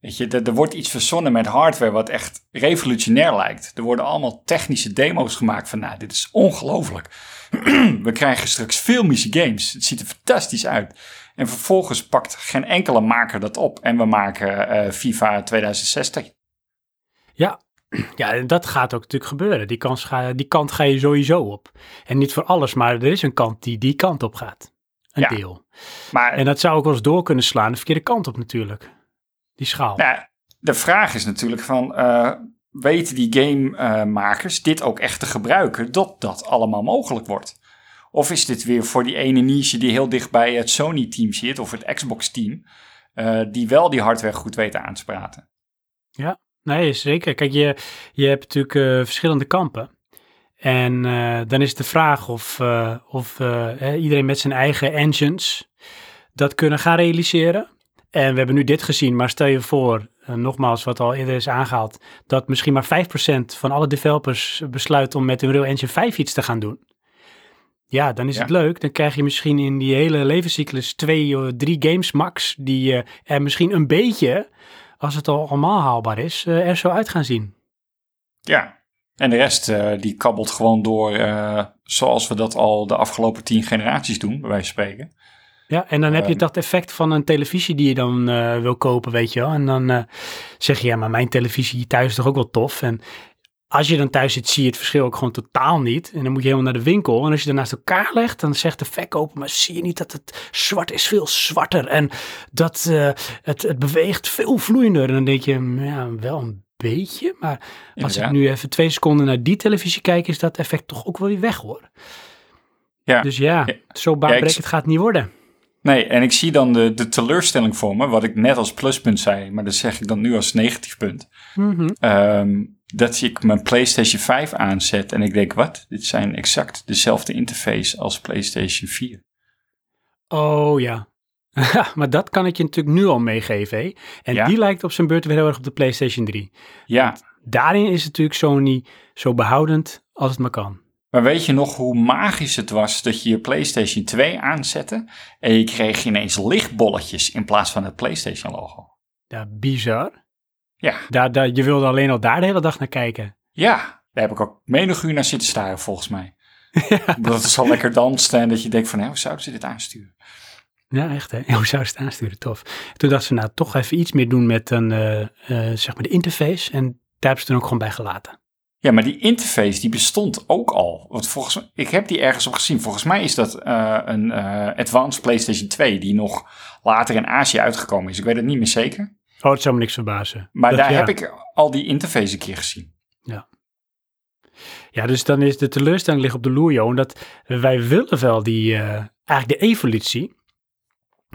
Weet je, er, er wordt iets verzonnen met hardware wat echt revolutionair lijkt. Er worden allemaal technische demo's gemaakt van, nou, dit is ongelooflijk. [CLEARS THROAT] We krijgen straks filmische games. Het ziet er fantastisch uit. En vervolgens pakt geen enkele maker dat op. En we maken eh, FIFA 2060. Ja. Ja, dat gaat ook natuurlijk gebeuren. Die, die kant ga je sowieso op. En niet voor alles, maar er is een kant die die kant op gaat. Een Ja. deel. Maar En dat zou ook wel eens door kunnen slaan, de verkeerde kant op natuurlijk. Die schaal. Nou, de vraag is natuurlijk van, eh, weten die gamemakers dit ook echt te gebruiken, dat dat allemaal mogelijk wordt? Of is dit weer voor die ene niche die heel dicht bij het Sony-team zit, of het Xbox-team, eh, die wel die hardware goed weten aan te praten? Nee, zeker. Kijk, je, je hebt natuurlijk eh, verschillende kampen. En eh, dan is de vraag of, eh, of eh, iedereen met zijn eigen engines dat kunnen gaan realiseren. En we hebben nu dit gezien, maar stel je voor, nogmaals wat al eerder is aangehaald, dat misschien maar 5% van alle developers besluit om met Unreal Engine 5 iets te gaan doen. Ja, dan is Ja. het leuk. Dan krijg je misschien in die hele levenscyclus twee of drie games max die er misschien een beetje, als het al allemaal haalbaar is, er zo uit gaan zien. Ja. En de rest, eh, die kabbelt gewoon door eh, zoals we dat al de afgelopen tien generaties doen, bij wijze van spreken. Ja, en dan heb je Ehm. dat effect van een televisie die je dan eh, wil kopen, weet je wel. En dan zeg je, ja, maar mijn televisie thuis is toch ook wel tof. En als je dan thuis zit, zie je het verschil ook gewoon totaal niet. En dan moet je helemaal naar de winkel. En als je dat naast elkaar legt, dan zegt de verkoper, maar zie je niet dat het zwart is veel zwarter. En dat het, het beweegt veel vloeiender. En dan denk je, ja, wel een beetje. Maar als ik nu even twee seconden naar die televisie kijk, is dat effect toch ook wel weer weg hoor. Ja. Dus ja, Ja. zo Ja, baanbrekend gaat het niet worden. Nee, en ik zie dan de, de teleurstelling voor me, wat ik net als pluspunt zei, maar dat zeg ik dan nu als negatief punt. Mhm. Ehm, dat ik mijn PlayStation 5 aanzet en ik denk, wat? Dit zijn exact dezelfde interface als PlayStation 4. Oh ja. [LAUGHS] maar dat kan ik je natuurlijk nu al meegeven. Hè? En Ja. die lijkt op zijn beurt weer heel erg op de PlayStation 3. Ja, Daarin is natuurlijk Sony zo behoudend als het maar kan. maar weet je nog hoe magisch het was dat je je PlayStation 2 aanzette en je kreeg ineens lichtbolletjes in plaats van het PlayStation logo? Ja, bizar. Ja, Daar, daar, je wilde alleen al daar de hele dag naar kijken. ja, daar heb ik ook menig uur naar zitten staren volgens mij. [LAUGHS] Dat het zo lekker danst en dat je denkt van, hé, hoe zouden ze dit aansturen? Ja, echt hè. [LAUGHS] Hoe zou ze het aansturen? Tof. Toen dachten ze nou toch even iets meer doen met een, eh, eh, zeg maar de interface. En daar hebben ze toen ook gewoon bij gelaten. Ja, maar die interface die bestond ook al. Want volgens mij, ik heb die ergens op gezien. Volgens mij is dat eh, een Advanced PlayStation 2 die nog later in Azië uitgekomen is. Ik weet het niet meer zeker. Oh, het zou me niks verbazen. Maar Dat- daar ja. heb ik al die interface een keer gezien. Ja, dus dan is de teleurstelling ligt op de loer, Johan, dat wij willen wel die, eigenlijk de evolutie.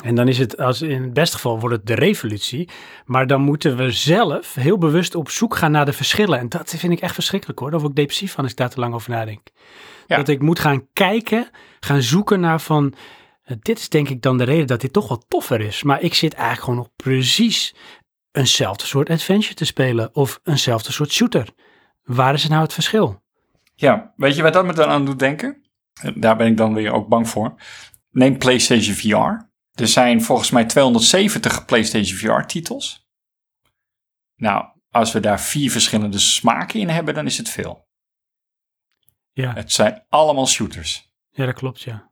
En dan is het, als in het beste geval wordt het de revolutie. Maar dan moeten we zelf heel bewust op zoek gaan naar de verschillen. En dat vind ik echt verschrikkelijk hoor. Daar word ik depressief van als ik daar te lang over nadenk. Ja. Dat ik moet gaan kijken, gaan zoeken naar van... eh, dit is denk ik dan de reden dat dit toch wel toffer is. Maar ik zit eigenlijk gewoon nog precies eenzelfde soort adventure te spelen. Of eenzelfde soort shooter. Waar is nou het verschil? Ja, weet je wat dat me dan aan doet denken? En Daar ben ik dan weer ook bang voor. Neem PlayStation VR. Er zijn volgens mij 270 PlayStation VR titels. Nou, als we daar vier verschillende smaken in hebben, dan is het veel. Ja, Het zijn allemaal shooters. ja dat klopt, ja.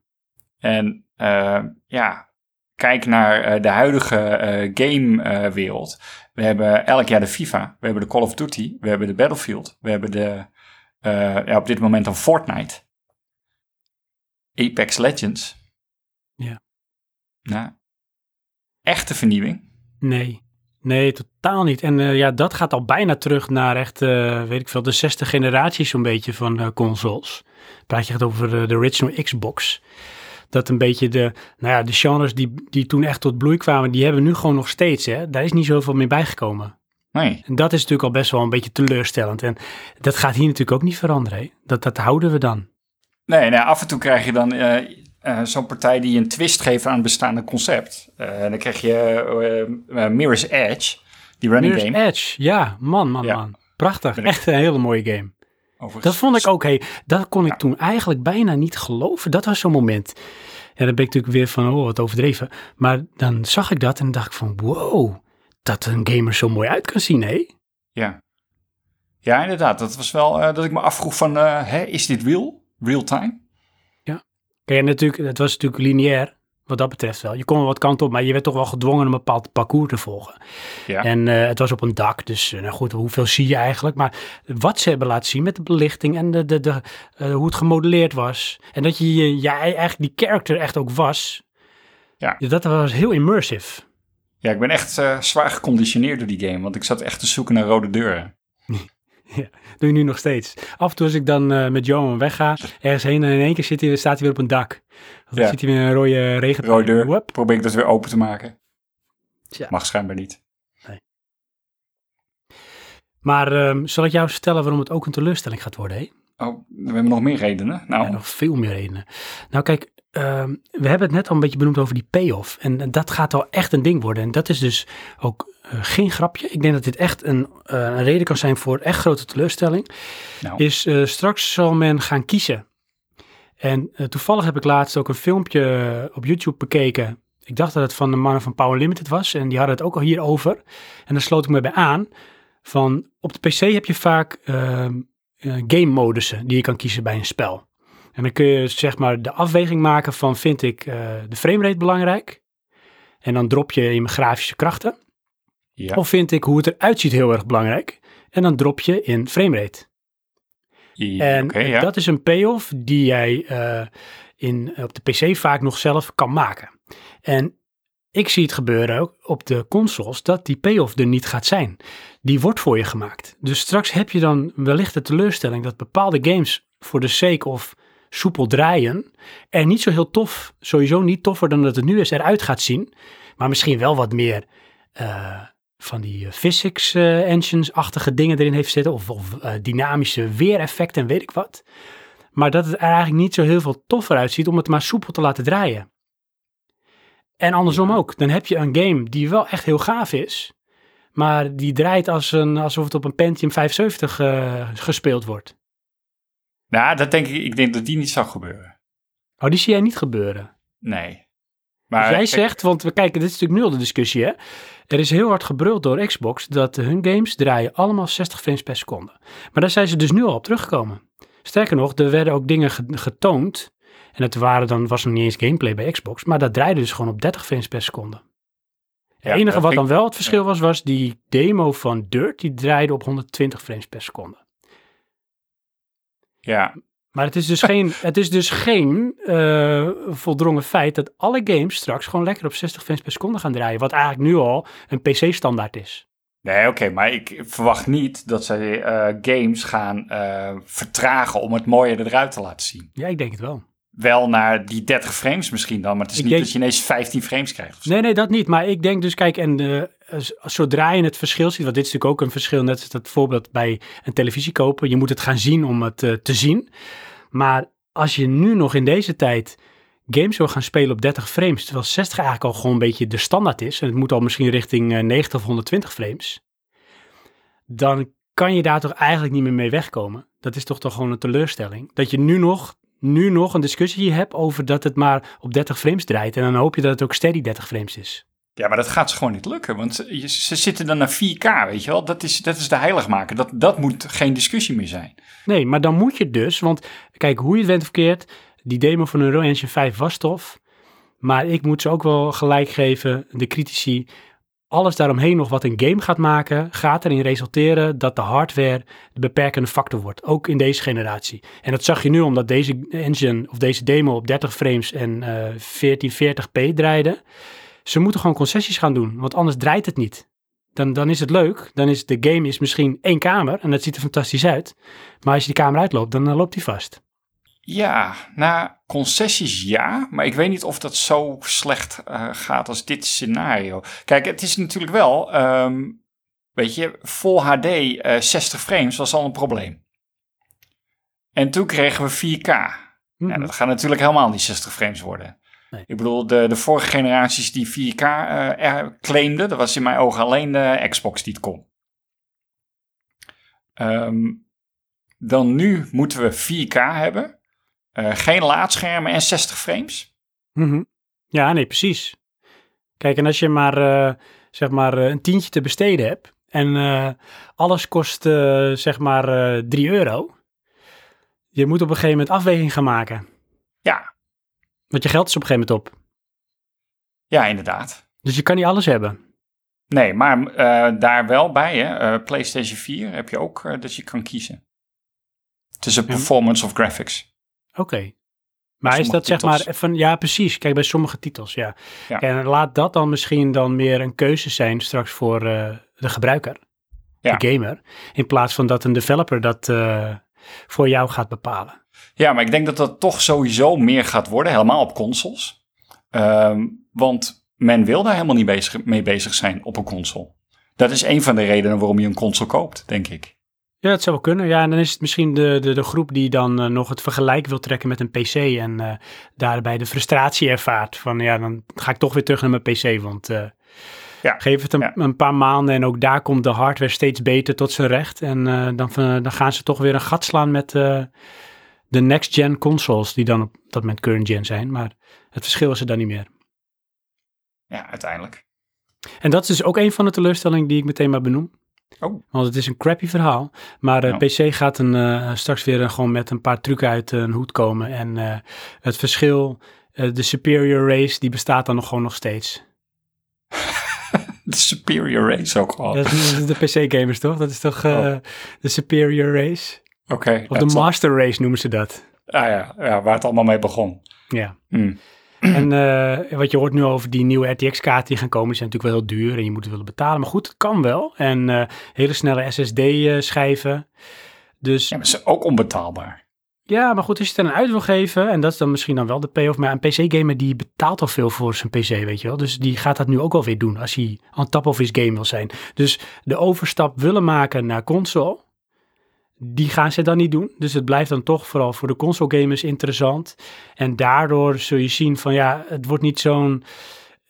En eh, ja, kijk naar eh, de huidige eh, gamewereld. we hebben elk jaar de FIFA, we hebben de Call of Duty, we hebben de Battlefield, we hebben de, ja, op dit moment dan Fortnite, Apex Legends. Ja. Nou, echte vernieuwing. Nee, nee, totaal niet. En eh, ja, dat gaat al bijna terug naar echt, eh, weet ik veel, de zesde generatie zo'n beetje van eh, consoles. Praat je echt over de original Xbox. Dat een beetje de, nou ja, de genres die, die toen echt tot bloei kwamen, die hebben we nu gewoon nog steeds. Hè? Daar is niet zoveel meer bijgekomen. Nee, En dat is natuurlijk al best wel een beetje teleurstellend. En dat gaat hier natuurlijk ook niet veranderen. Hè? Dat, dat houden we dan. nee, nee af en toe krijg je dan eh, zo'n partij die een twist geeft aan het bestaande concept. Eh, dan krijg je eh, Mirror's Edge, die running Mirror's game. Edge, ja, man, man, Ja. man. Prachtig, ik- echt een hele mooie game. Overigens- Dat vond ik ook, hey, dat kon ik Ja. toen eigenlijk bijna niet geloven. Dat was zo'n moment. En dan ben ik natuurlijk weer van, oh, wat overdreven. Maar dan zag ik dat en dacht ik van, wow, dat een gamer zo mooi uit kan zien, hé? Ja. Ja, inderdaad. Dat was wel dat ik me afvroeg van, hè, is dit real? Real time? Kijk, en natuurlijk, het was natuurlijk lineair, wat dat betreft wel. Je kon wel wat kant op, maar je werd toch wel gedwongen een bepaald parcours te volgen. Ja. En eh, het was op een dak, dus eh, nou goed, hoeveel zie je eigenlijk? Maar wat ze hebben laten zien met de belichting en de, de, de, eh, hoe het gemodelleerd was. En dat je, je jij eigenlijk die character echt ook was. Ja. Dat was heel immersive. Ja, ik ben echt zwaar geconditioneerd door die game. Want ik zat echt te zoeken naar rode deuren. [LAUGHS] Doe je nu nog steeds. Af en toe als ik dan eh, met Johan wegga, ergens heen en in één keer zit hij, staat hij weer op een dak. Of dan Ja. ziet hij weer een rode regen. Rode deur. Whoop. Probeer ik dat weer open te maken. Tja. Mag schijnbaar niet. Maar ehm, zal ik jou vertellen waarom het ook een teleurstelling gaat worden? Hé? Oh, we hebben nog meer redenen. Nou, Ja, nog veel meer redenen. Nou kijk, ehm, we hebben het net al een beetje benoemd over die payoff. En, dat gaat wel echt een ding worden. En dat is dus ook eh, geen grapje. Ik denk dat dit echt een, eh, een reden kan zijn voor echt grote teleurstelling. nou. Is eh, straks zal men gaan kiezen. En toevallig heb ik laatst ook een filmpje op YouTube bekeken. Ik dacht dat het van de mannen van Power Limited was. En die hadden het ook al hierover. En daar sloot ik me bij aan. Van op de PC heb je vaak ehm, eh, game modussen die je kan kiezen bij een spel. En dan kun je zeg maar de afweging maken van vind ik eh, de framerate belangrijk. En dan drop je in mijn grafische krachten. ja. Of vind ik hoe het eruit ziet heel erg belangrijk. En dan drop je in framerate. En ja. dat is een payoff die jij eh, in, op de PC vaak nog zelf kan maken. En ik zie het gebeuren ook op de consoles dat die payoff er niet gaat zijn. Die wordt voor je gemaakt. Dus straks heb je dan wellicht de teleurstelling dat bepaalde games voor de sake of soepel draaien er niet zo heel tof, sowieso niet toffer dan dat het nu is, eruit gaat zien. Maar misschien wel wat meer eh, van die eh, physics eh, engines-achtige dingen erin heeft zitten. Of, of dynamische weereffecten en weet ik wat. Maar dat het er eigenlijk niet zo heel veel toffer uitziet om het maar soepel te laten draaien. En andersom ook. Dan heb je een game die wel echt heel gaaf is. Maar die draait als een, alsof het op een Pentium 570 eh, gespeeld wordt. Nou, dat denk ik, ik denk dat die niet zou gebeuren. Oh, die zie jij niet gebeuren. Nee. Dus jij kijk, zegt, want we kijken, dit is natuurlijk nu al de discussie, hè. Er is heel hard gebruld door Xbox dat hun games draaien allemaal 60 frames per seconde. Maar daar zijn ze dus nu al op teruggekomen. Sterker nog, er werden ook dingen ge- getoond. En het waren dan, was nog niet eens gameplay bij Xbox, maar dat draaide dus gewoon op 30 frames per seconde. Het Ja, enige wat dan wel het verschil was, was die demo van Dirt, die draaide op 120 frames per seconde. Ja, Maar het is dus geen, [LAUGHS] het is dus geen eh, voldrongen feit dat alle games straks gewoon lekker op 60 frames per seconde gaan draaien. Wat eigenlijk nu al een PC-standaard is. Nee, oké, maar ik verwacht niet dat zij eh, games gaan eh, vertragen om het mooier eruit te laten zien. Ja, ik denk het wel. Wel naar die 30 frames misschien dan, maar het is Ik niet denk- dat je ineens 15 frames krijgt. Nee, nee, dat niet. Maar ik denk dus, kijk, en z- zodra je het verschil ziet, want dit is natuurlijk ook een verschil, net als dat voorbeeld bij een televisie kopen. Je moet het gaan zien om het eh, te zien. Maar als je nu nog in deze tijd games wil gaan spelen op 30 frames, terwijl 60 eigenlijk al gewoon een beetje de standaard is, en het moet al misschien richting eh, 90 of 120 frames, dan kan je daar toch eigenlijk niet meer mee wegkomen. Dat is toch toch gewoon een teleurstelling. Dat je nu nog, nu nog een discussie hebt over dat het maar op 30 frames draait. En dan hoop je dat het ook steady 30 frames is. Ja, maar dat gaat ze gewoon niet lukken, want ze, zitten dan naar 4K, weet je wel. Dat is, dat is de heiligmaker. Dat, dat moet geen discussie meer zijn. Nee, maar dan moet je dus, want kijk, hoe je het went of keert, die demo van Unreal Engine 5 was tof. Maar ik moet ze ook wel gelijk geven, de critici. Alles daaromheen nog wat een game gaat maken, gaat erin resulteren dat de hardware de beperkende factor wordt. Ook in deze generatie. En dat zag je nu omdat deze engine of deze demo op 30 frames en eh 1440p draaide. Ze moeten gewoon concessies gaan doen, want anders draait het niet. Dan, dan is het leuk. Dan is de game is misschien één kamer en dat ziet er fantastisch uit. Maar als je die kamer uitloopt, dan loopt die vast. Ja, nou, concessies ja, maar ik weet niet of dat zo slecht eh, gaat als dit scenario. Kijk, het is natuurlijk wel, ehm, weet je, Full HD eh 60 frames was al een probleem. En toen kregen we 4K. Mhm. Ja, dat gaat natuurlijk helemaal niet 60 frames worden. Nee. Ik bedoel, de, de vorige generaties die 4K eh, claimden, dat was in mijn ogen alleen de Xbox die het kon. Ehm, dan nu moeten we 4K hebben, eh, geen laadschermen en 60 frames. Mhm. Ja, nee, precies. Kijk, en als je maar, eh, zeg maar een tientje te besteden hebt en alles kost, zeg maar, eh 3 euro. Je moet op een gegeven moment afweging gaan maken. Ja, Want je geld is op een gegeven moment op. ja, inderdaad. Dus je kan niet alles hebben. Nee, maar eh, daar wel bij, hè, eh, PlayStation 4 heb je ook eh, dat je kan kiezen. Tussen performance of graphics. Oké. Maar is dat zeg maar even, ja precies, kijk bij sommige titels, ja. Ja. En laat dat dan misschien dan meer een keuze zijn straks voor de gebruiker, Ja. de gamer, in plaats van dat een developer dat voor jou gaat bepalen. Ja, maar ik denk dat dat toch sowieso meer gaat worden, helemaal op consoles. Ehm, want men wil daar helemaal niet bezig, mee bezig zijn op een console. Dat is een van de redenen waarom je een console koopt, denk ik. Ja, dat zou wel kunnen. Ja, en dan is het misschien de, de, de groep die dan eh, nog het vergelijk wil trekken met een PC en eh, daarbij de frustratie ervaart van ja, dan ga ik toch weer terug naar mijn PC, want eh, Ja. geef het een, Ja. een paar maanden en ook daar komt de hardware steeds beter tot zijn recht en dan, dan gaan ze toch weer een gat slaan met de next-gen consoles die dan op dat moment current-gen zijn, maar het verschil is er dan niet meer. Ja, uiteindelijk. En dat is dus ook een van de teleurstellingen die ik meteen maar benoem. Oh. Want het is een crappy verhaal. Maar eh, Ja. PC gaat een, eh, straks weer een- gewoon met een paar trucken uit een hoed komen. En eh, het verschil, eh, de superior race, die bestaat dan nog gewoon nog steeds. [LAUGHS] De superior race ook al. Dat is de PC-gamers toch? Dat is toch eh, Oh. de superior race? Oké. Of de master race noemen ze dat. Ah ja, ja, waar het allemaal mee begon. Ja. Hm. [CLEARS THROAT] En eh, wat je hoort nu over die nieuwe RTX-kaarten die gaan komen, die zijn natuurlijk wel heel duur en je moet het willen betalen. Maar goed, het kan wel. En eh, hele snelle SSD-schijven. Dus Ja, maar ze ook onbetaalbaar. Ja, maar goed, als je het dan uit wil geven, en dat is dan misschien dan wel de payoff, maar een PC-gamer die betaalt al veel voor zijn PC, weet je wel. Dus die gaat dat nu ook wel weer doen als hij on top of his game wil zijn. Dus de overstap willen maken naar console, die gaan ze dan niet doen. Dus het blijft dan toch vooral voor de console-gamers interessant. En daardoor zul je zien van ja, het wordt niet zo'n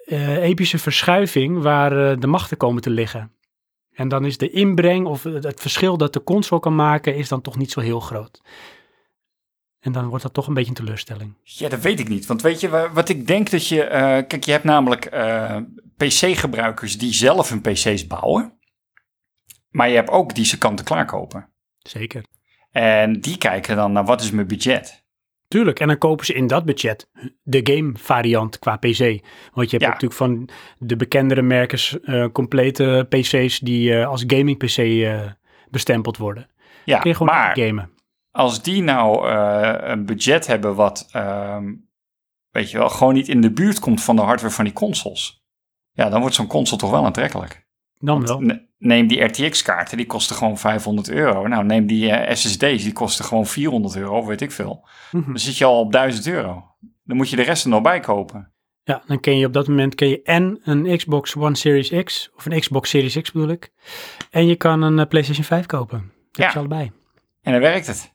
eh, epische verschuiving waar eh, de machten komen te liggen. En dan is de inbreng of het verschil dat de console kan maken, is dan toch niet zo heel groot. En dan wordt dat toch een beetje een teleurstelling. Ja, dat weet ik niet. Want weet je wa- wat ik denk dat je... eh, kijk, je hebt namelijk PC-gebruikers die zelf hun PC's bouwen. Maar je hebt ook die ze kant-en-klaar kopen. Zeker. En die kijken dan naar wat is mijn budget. Tuurlijk. En dan kopen ze in dat budget de game variant qua PC. Want je hebt Ja. natuurlijk van de bekendere merkers eh, complete PC's die eh, als gaming PC eh, bestempeld worden. Ja, Kun je gewoon maar gamen. als die nou een budget hebben wat, ehm, weet je wel, gewoon niet in de buurt komt van de hardware van die consoles. Ja, dan wordt zo'n console toch wel aantrekkelijk. Dan wel. Ne- Neem die RTX-kaarten, die kosten gewoon 500 euro. Nou, neem die eh, SSD's, die kosten gewoon 400 euro, weet ik veel. Mhm. Dan zit je al op 1000 euro. Dan moet je de rest er nog bij kopen. Ja, dan kun je op dat moment kun je en een Xbox One Series X, of een Xbox Series X bedoel ik. En je kan een eh, PlayStation 5 kopen. Dat Ja. je allebei. En dan werkt het.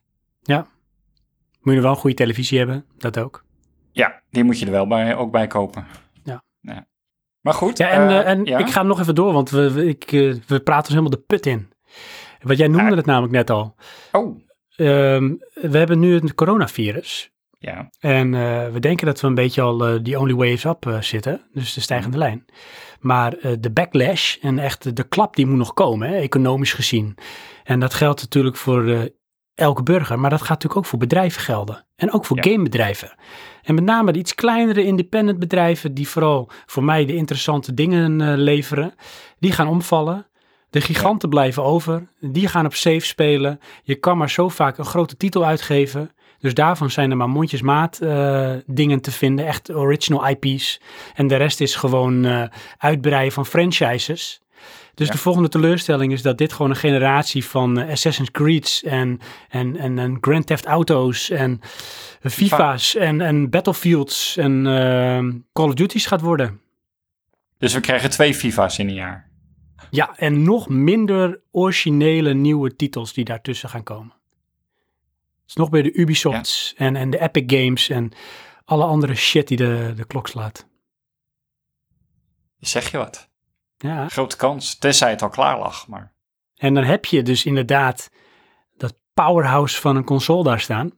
Moet je wel een goede televisie hebben, dat ook. Ja, die moet je er wel bij, ook bij kopen. Ja. Maar goed. Ja, en, eh, eh, en ja? ik ga nog even door, want we, we- ik, eh, we praten ons helemaal de put in. Want jij noemde het namelijk net al. Oh, Ehm, we hebben nu het coronavirus. Ja. En we denken dat we een beetje al die only way is up zitten, dus de stijgende lijn. Maar de backlash en echt de, klap die moet nog komen, hè, economisch gezien. En dat geldt natuurlijk voor elke burger, maar dat gaat natuurlijk ook voor bedrijven gelden. En ook voor Ja. gamebedrijven. En met name de iets kleinere independent bedrijven, die vooral voor mij de interessante dingen eh, leveren, die gaan omvallen. De giganten blijven over, die gaan op safe spelen. Je kan maar zo vaak een grote titel uitgeven. Dus daarvan zijn er maar mondjesmaat eh, dingen te vinden, echt original IP's. En de rest is gewoon eh, uitbreiden van franchises. Dus Ja. de volgende teleurstelling is dat dit gewoon een generatie van eh, Assassin's Creed's en, en, en, en Grand Theft Auto's en FIFA's en, en Battlefields en eh, Call of Duty's gaat worden. Dus we krijgen twee FIFA's in een jaar. Ja, en nog minder originele nieuwe titels die daartussen gaan komen. Het is nog meer de Ubisofts en, en de Epic Games en alle andere shit die de, de klok slaat. Zeg je wat? Ja, Grote kans. Tenzij het al klaar lag. Maar en dan heb je dus inderdaad dat powerhouse van een console daar staan.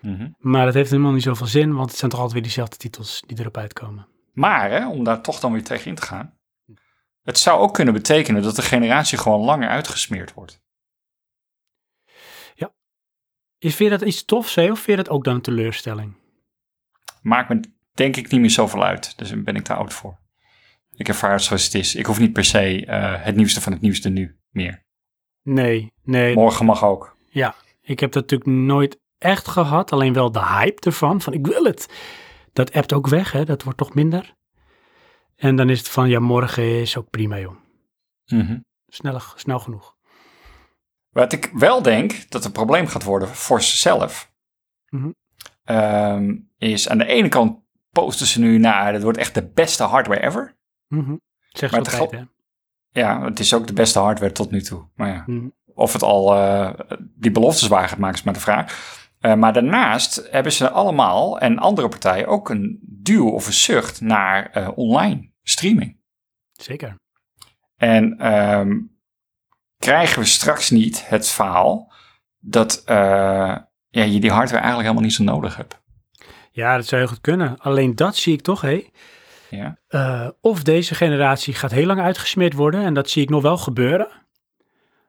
Mhm. Maar dat heeft helemaal niet zoveel zin, want het zijn toch altijd weer diezelfde titels die erop uitkomen. Maar, hè, om daar toch dan weer tegen in te gaan. Het zou ook kunnen betekenen dat de generatie gewoon langer uitgesmeerd wordt. Is, vind je dat iets tofs, hè, of vind je dat ook dan een teleurstelling? Maakt me denk ik niet meer zoveel uit. Dus daar ben ik te oud voor. Ik ervaar het zoals het is. Ik hoef niet per se eh, het nieuwste van het nieuwste nu meer. Nee, nee. Morgen mag ook. Ja, ik heb dat natuurlijk nooit echt gehad. Alleen wel de hype ervan, van ik wil het. Dat appt ook weg, hè. Dat wordt toch minder. En dan is het van, ja, morgen is ook prima, joh. Mhm. Snel, snel genoeg. Wat ik wel denk dat een probleem gaat worden voor zichzelf, ehm, is aan de ene kant posten ze nu naar, dat wordt echt de beste hardware ever. Mhm. Zeg Maar altijd, hè. Ja, het is ook de beste hardware tot nu toe. Maar ja, Mhm. of het al eh, die beloftes waar gaat maken is maar de vraag. Eh, maar daarnaast hebben ze allemaal en andere partijen ook een duw of een zucht naar eh, online streaming. Zeker. En ehm, krijgen we straks niet het verhaal dat ja, je die hardware eigenlijk helemaal niet zo nodig hebt. Ja, dat zou heel goed kunnen. Alleen dat zie ik toch, hé. Eh, of deze generatie gaat heel lang uitgesmeerd worden. En dat zie ik nog wel gebeuren.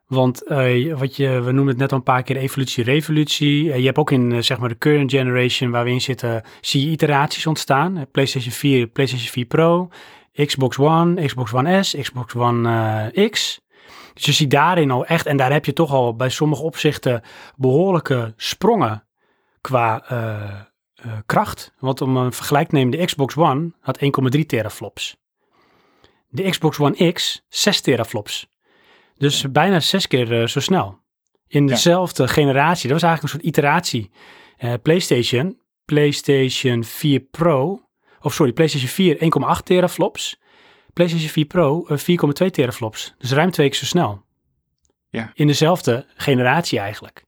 Want eh, wat je, we noemen het net al een paar keer evolutie-revolutie. Eh, je hebt ook in zeg maar de current generation waar we in zitten, zie je iteraties ontstaan. PlayStation 4, PlayStation 4 Pro, Xbox One, Xbox One S, Xbox One X. Dus je ziet daarin al echt, en daar heb je toch al bij sommige opzichten behoorlijke sprongen qua eh, kracht. Want om een vergelijk te nemen, de Xbox One had 1,3 teraflops. De Xbox One X 6 teraflops. Dus bijna zes keer eh, zo snel. In dezelfde generatie, dat was eigenlijk een soort iteratie. Eh, PlayStation, PlayStation 4 Pro, of sorry, PlayStation 4 1,8 teraflops. PlayStation 4 Pro eh, 4,2 teraflops. Dus ruim twee keer zo snel. Ja. In dezelfde generatie eigenlijk.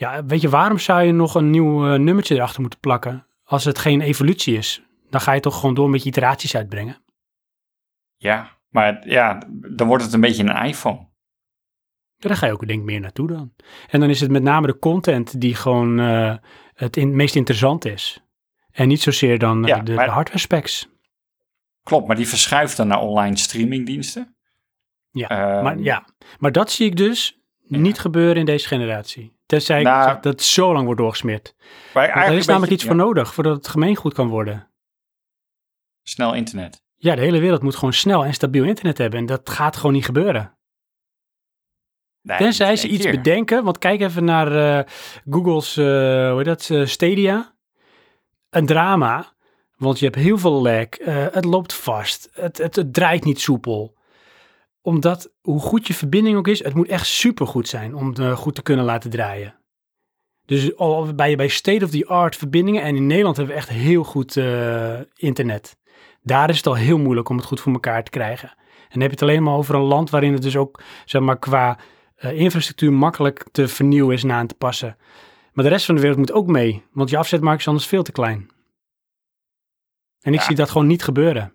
Ja, weet je, waarom zou je nog een nieuw eh, nummertje erachter moeten plakken als het geen evolutie is? Dan ga je toch gewoon door met je iteraties uitbrengen. ja, maar ja, dan wordt het een beetje een iPhone. Ja, daar ga je ook denk ik meer naartoe dan. En dan is het met name de content die gewoon eh, het in, meest interessant is. En niet zozeer dan eh, Ja, de, maar- de hardware specs. Klopt, maar die verschuift dan naar online streamingdiensten. Ja, Ehm, maar, ja. maar dat zie ik dus niet gebeuren in deze generatie. Tenzij ik Nou, zeg dat het zo lang wordt doorgesmeerd. Maar er is namelijk iets voor nodig voordat het gemeengoed kan worden. snel internet. Ja, de hele wereld moet gewoon snel en stabiel internet hebben. En dat gaat gewoon niet gebeuren. Nee, Tenzij ze iets keer. bedenken. Want kijk even naar eh, Google's eh, hoe heet dat, eh, Stadia. Een drama. Want je hebt heel veel lag. het loopt vast. Het, het, het draait niet soepel. Omdat, hoe goed je verbinding ook is, het moet echt supergoed zijn om het eh, goed te kunnen laten draaien. Dus al bij, bij state-of-the-art verbindingen. En in Nederland hebben we echt heel goed eh, internet. Daar is het al heel moeilijk om het goed voor elkaar te krijgen. En dan heb je het alleen maar over een land waarin het dus ook, zeg maar, qua eh, infrastructuur makkelijk te vernieuwen is en aan te passen. Maar de rest van de wereld moet ook mee, want je afzetmarkt is anders veel te klein. En ik Ja. zie dat gewoon niet gebeuren.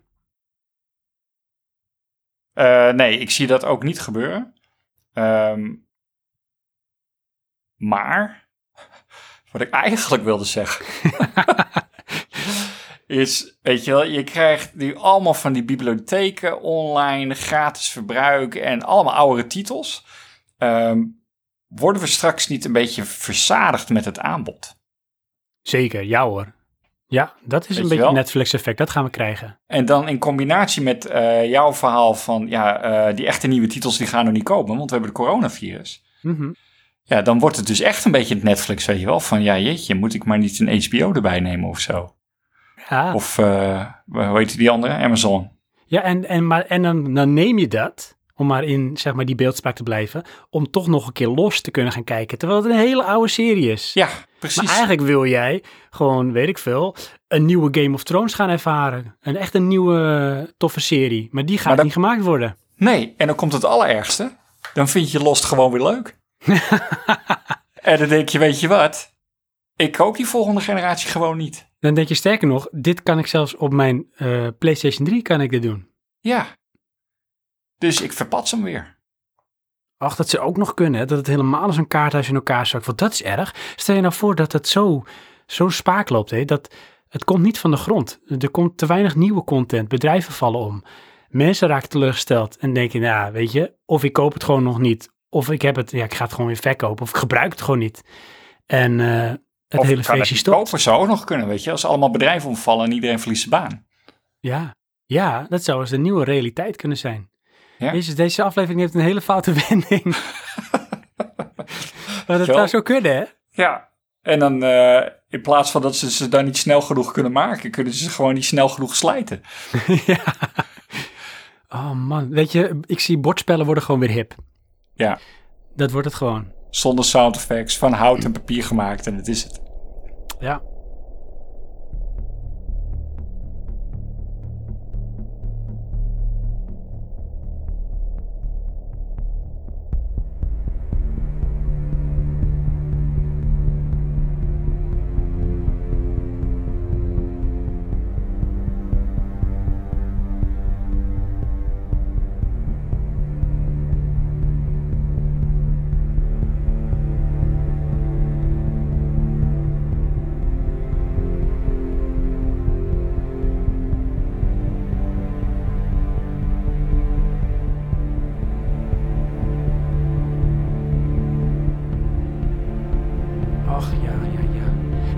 Eh, nee, ik zie dat ook niet gebeuren. Ehm, maar [LAUGHS] wat ik eigenlijk wilde zeggen. [LAUGHS] is, weet je wel, je krijgt nu allemaal van die bibliotheken online, gratis verbruik en allemaal oudere titels. Ehm, worden we straks niet een beetje verzadigd met het aanbod? Zeker, ja hoor. Ja, dat is Weet een je beetje? Netflix-effect. Dat gaan we krijgen. En dan in combinatie met eh, jouw verhaal van, ja, eh, die echte nieuwe titels die gaan er niet komen, want we hebben de coronavirus. Mhm. Ja, dan wordt het dus echt een beetje het Netflix, weet je wel. Van, ja, jeetje, moet ik maar niet een HBO erbij nemen of zo? Ja, Of, eh, hoe heet die andere? Amazon. ja en, en, maar, en dan, dan neem je dat, om maar in zeg maar, die beeldspraak te blijven, om toch nog een keer los te kunnen gaan kijken. Terwijl het een hele oude serie is. Ja, precies. Maar eigenlijk wil jij gewoon, weet ik veel, een nieuwe Game of Thrones gaan ervaren. Een echt een nieuwe toffe serie. Maar die gaat Maar dat- niet gemaakt worden. Nee, en dan komt het allerergste. Dan vind je Lost gewoon weer leuk. [LAUGHS] en dan denk je, weet je wat? Ik koop die volgende generatie gewoon niet. Dan denk je sterker nog, dit kan ik zelfs op mijn eh, PlayStation 3 kan ik dit doen. Ja. Dus ik verpats hem weer. Ach, dat ze ook nog kunnen, hè? dat het helemaal als een kaarthuis in elkaar zakt. Want dat is erg. Stel je nou voor dat het zo, zo spaak loopt, hè? dat het komt niet van de grond. Er komt te weinig nieuwe content, bedrijven vallen om. Mensen raken teleurgesteld en denken, nou, weet je, of ik koop het gewoon nog niet, of ik heb het, ja, ik ga het gewoon weer verkopen, of ik gebruik het gewoon niet. En eh, het of hele feestje stopt. kopen zou ook nog kunnen, weet je. Als allemaal bedrijven omvallen en iedereen verliest zijn baan. Ja, ja, dat zou eens de nieuwe realiteit kunnen zijn. Ja. Jezus, deze aflevering heeft een hele foute [LAUGHS] wending. [LAUGHS] dat Zo. zou zo kunnen, hè? Ja. En dan eh, in plaats van dat ze ze dan niet snel genoeg kunnen maken, kunnen ze ze gewoon niet snel genoeg slijten. [LAUGHS] ja. Oh man, weet je, ik zie bordspellen worden gewoon weer hip. Ja. Dat wordt het gewoon. Zonder sound effects, van hout en papier gemaakt en dat is het. Ja.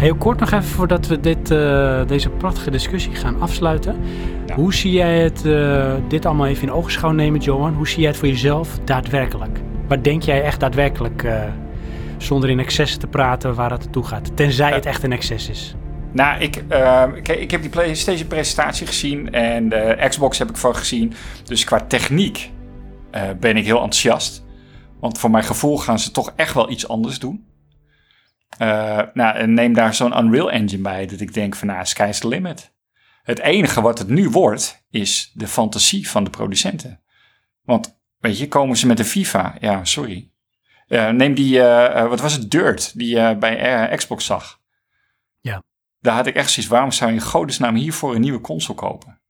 Heel kort nog even voordat we dit, eh, deze prachtige discussie gaan afsluiten. Ja. Hoe zie jij het, eh, dit allemaal even in ogenschouw nemen, Johan? Hoe zie jij het voor jezelf daadwerkelijk? Waar denk jij echt daadwerkelijk, eh, zonder in excess te praten, waar het naartoe gaat? Tenzij het echt een excess is. Nou, ik, eh, kijk, ik heb die PlayStation presentatie gezien en de Xbox heb ik van gezien. Dus qua techniek ben ik heel enthousiast. Want voor mijn gevoel gaan ze toch echt wel iets anders doen. Eh, nou, en neem daar zo'n Unreal Engine bij, dat ik denk van, nou, sky's the limit. Het enige wat het nu wordt, is de fantasie van de producenten. Want, weet je, komen ze met een FIFA? Ja, sorry. Eh, neem die, eh, wat was het, Dirt, die je bij Xbox zag. Ja. Daar had ik echt zoiets, waarom zou je in godesnaam hiervoor een nieuwe console kopen?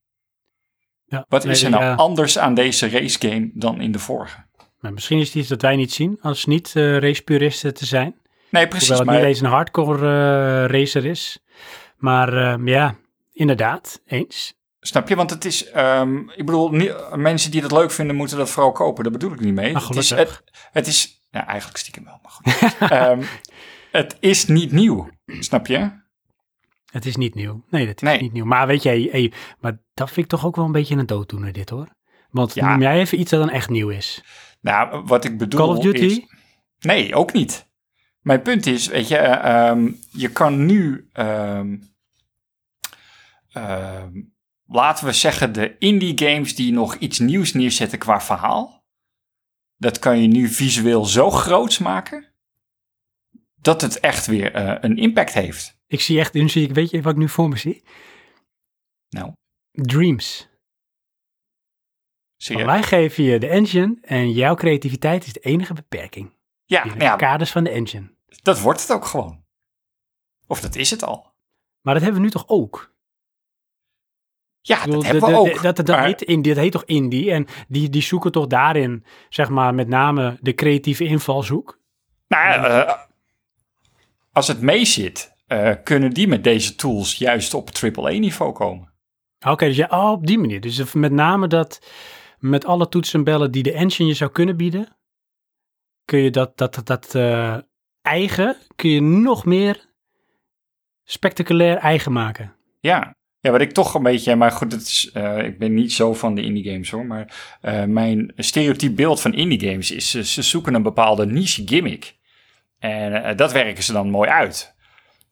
Ja, Wat is er nou ja. anders aan deze race game dan in de vorige? Maar misschien is het iets dat wij niet zien, als niet racepuristen te zijn. Nee, precies. Hoewel het Maar niet eens een hardcore eh, racer is. Maar eh, ja, inderdaad, eens. Snap je? Want het is, ehm, ik bedoel, nie- mensen die dat leuk vinden, moeten dat vooral kopen. Dat bedoel ik niet mee. Nou, het, is, het, het is, ja, eigenlijk stiekem wel, maar goed. [LAUGHS] Ehm, het is niet nieuw, snap je? Het is niet nieuw. Nee, dat is Nee. niet nieuw. Maar weet jij, hey, maar dat vind ik toch ook wel een beetje een dooddoener dit hoor. Want Ja. noem jij even iets dat dan echt nieuw is. Nou, wat ik bedoel Call of Duty? is... Nee, ook niet. Mijn punt is, weet je, eh, ehm, je kan nu, ehm, ehm, laten we zeggen, de indie games die nog iets nieuws neerzetten qua verhaal, dat kan je nu visueel zo groots maken, dat het echt weer eh, een impact heeft. Ik zie echt, nu zie ik, weet je wat ik nu voor me zie? Nou, Dreams. zie Want je? wij geven je de engine en jouw creativiteit is de enige beperking. Ja, de ja, kaders van de engine. Dat wordt het ook gewoon. Of dat is het al. Maar dat hebben we nu toch ook? Ja, bedoel, dat hebben we ook. dat, dat, maar- heet, indie, dat heet toch indie? En die, die zoeken toch daarin, zeg maar, met name de creatieve invalshoek. Nou ja, eh, als het mee zit, eh, kunnen die met deze tools juist op AAA-niveau komen. Oké, dus ja, oh, op die manier. Dus met name dat met alle toetsen en bellen die de engine je zou kunnen bieden, kun je dat, dat, dat eh, eigen, kun je nog meer spectaculair eigen maken. Ja. Ja, wat ik toch een beetje, maar goed, het is, uh, ik ben niet zo van de indie games hoor, maar uh, mijn stereotyp beeld van indie games is, ze, ze zoeken een bepaalde niche gimmick. En uh, dat werken ze dan mooi uit.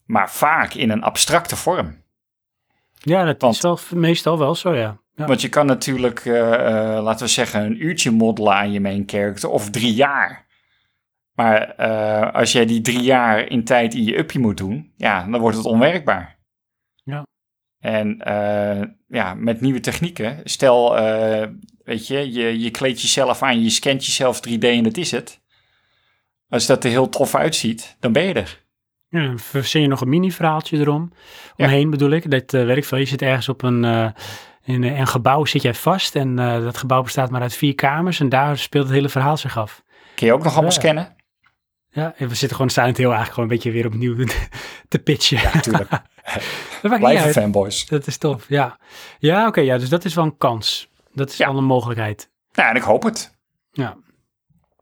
Maar vaak in een abstracte vorm. Ja, dat want, is wel, meestal wel zo, ja. ja. Want je kan natuurlijk, laten we zeggen, een uurtje moddelen aan je main character of drie jaar. Maar als jij die drie jaar in tijd in je uppie moet doen, ja, dan wordt het onwerkbaar. Ja. En uh, ja, met nieuwe technieken, stel, uh, weet je, je, je kleedt jezelf aan, je scant jezelf 3D en dat is het. Als dat er heel tof uitziet, dan ben je er. Ja, dan verzin je nog een mini-verhaaltje erom. Omheen ja. bedoel ik. Dat werkt veel. Je zit ergens op een, in een gebouw, zit jij vast. En dat gebouw bestaat maar uit vier kamers. En daar speelt het hele verhaal zich af. Kun je ook nog allemaal ja. scannen? Ja, en we zitten gewoon Silent Hill eigenlijk gewoon een beetje weer opnieuw [LAUGHS] te pitchen. Ja, natuurlijk. [LAUGHS] [LAUGHS] Blijven fanboys. Dat is tof, ja. Ja, oké, okay, ja, dus dat is wel een kans. Dat is ja. wel een mogelijkheid. Ja, en ik hoop het. Ja.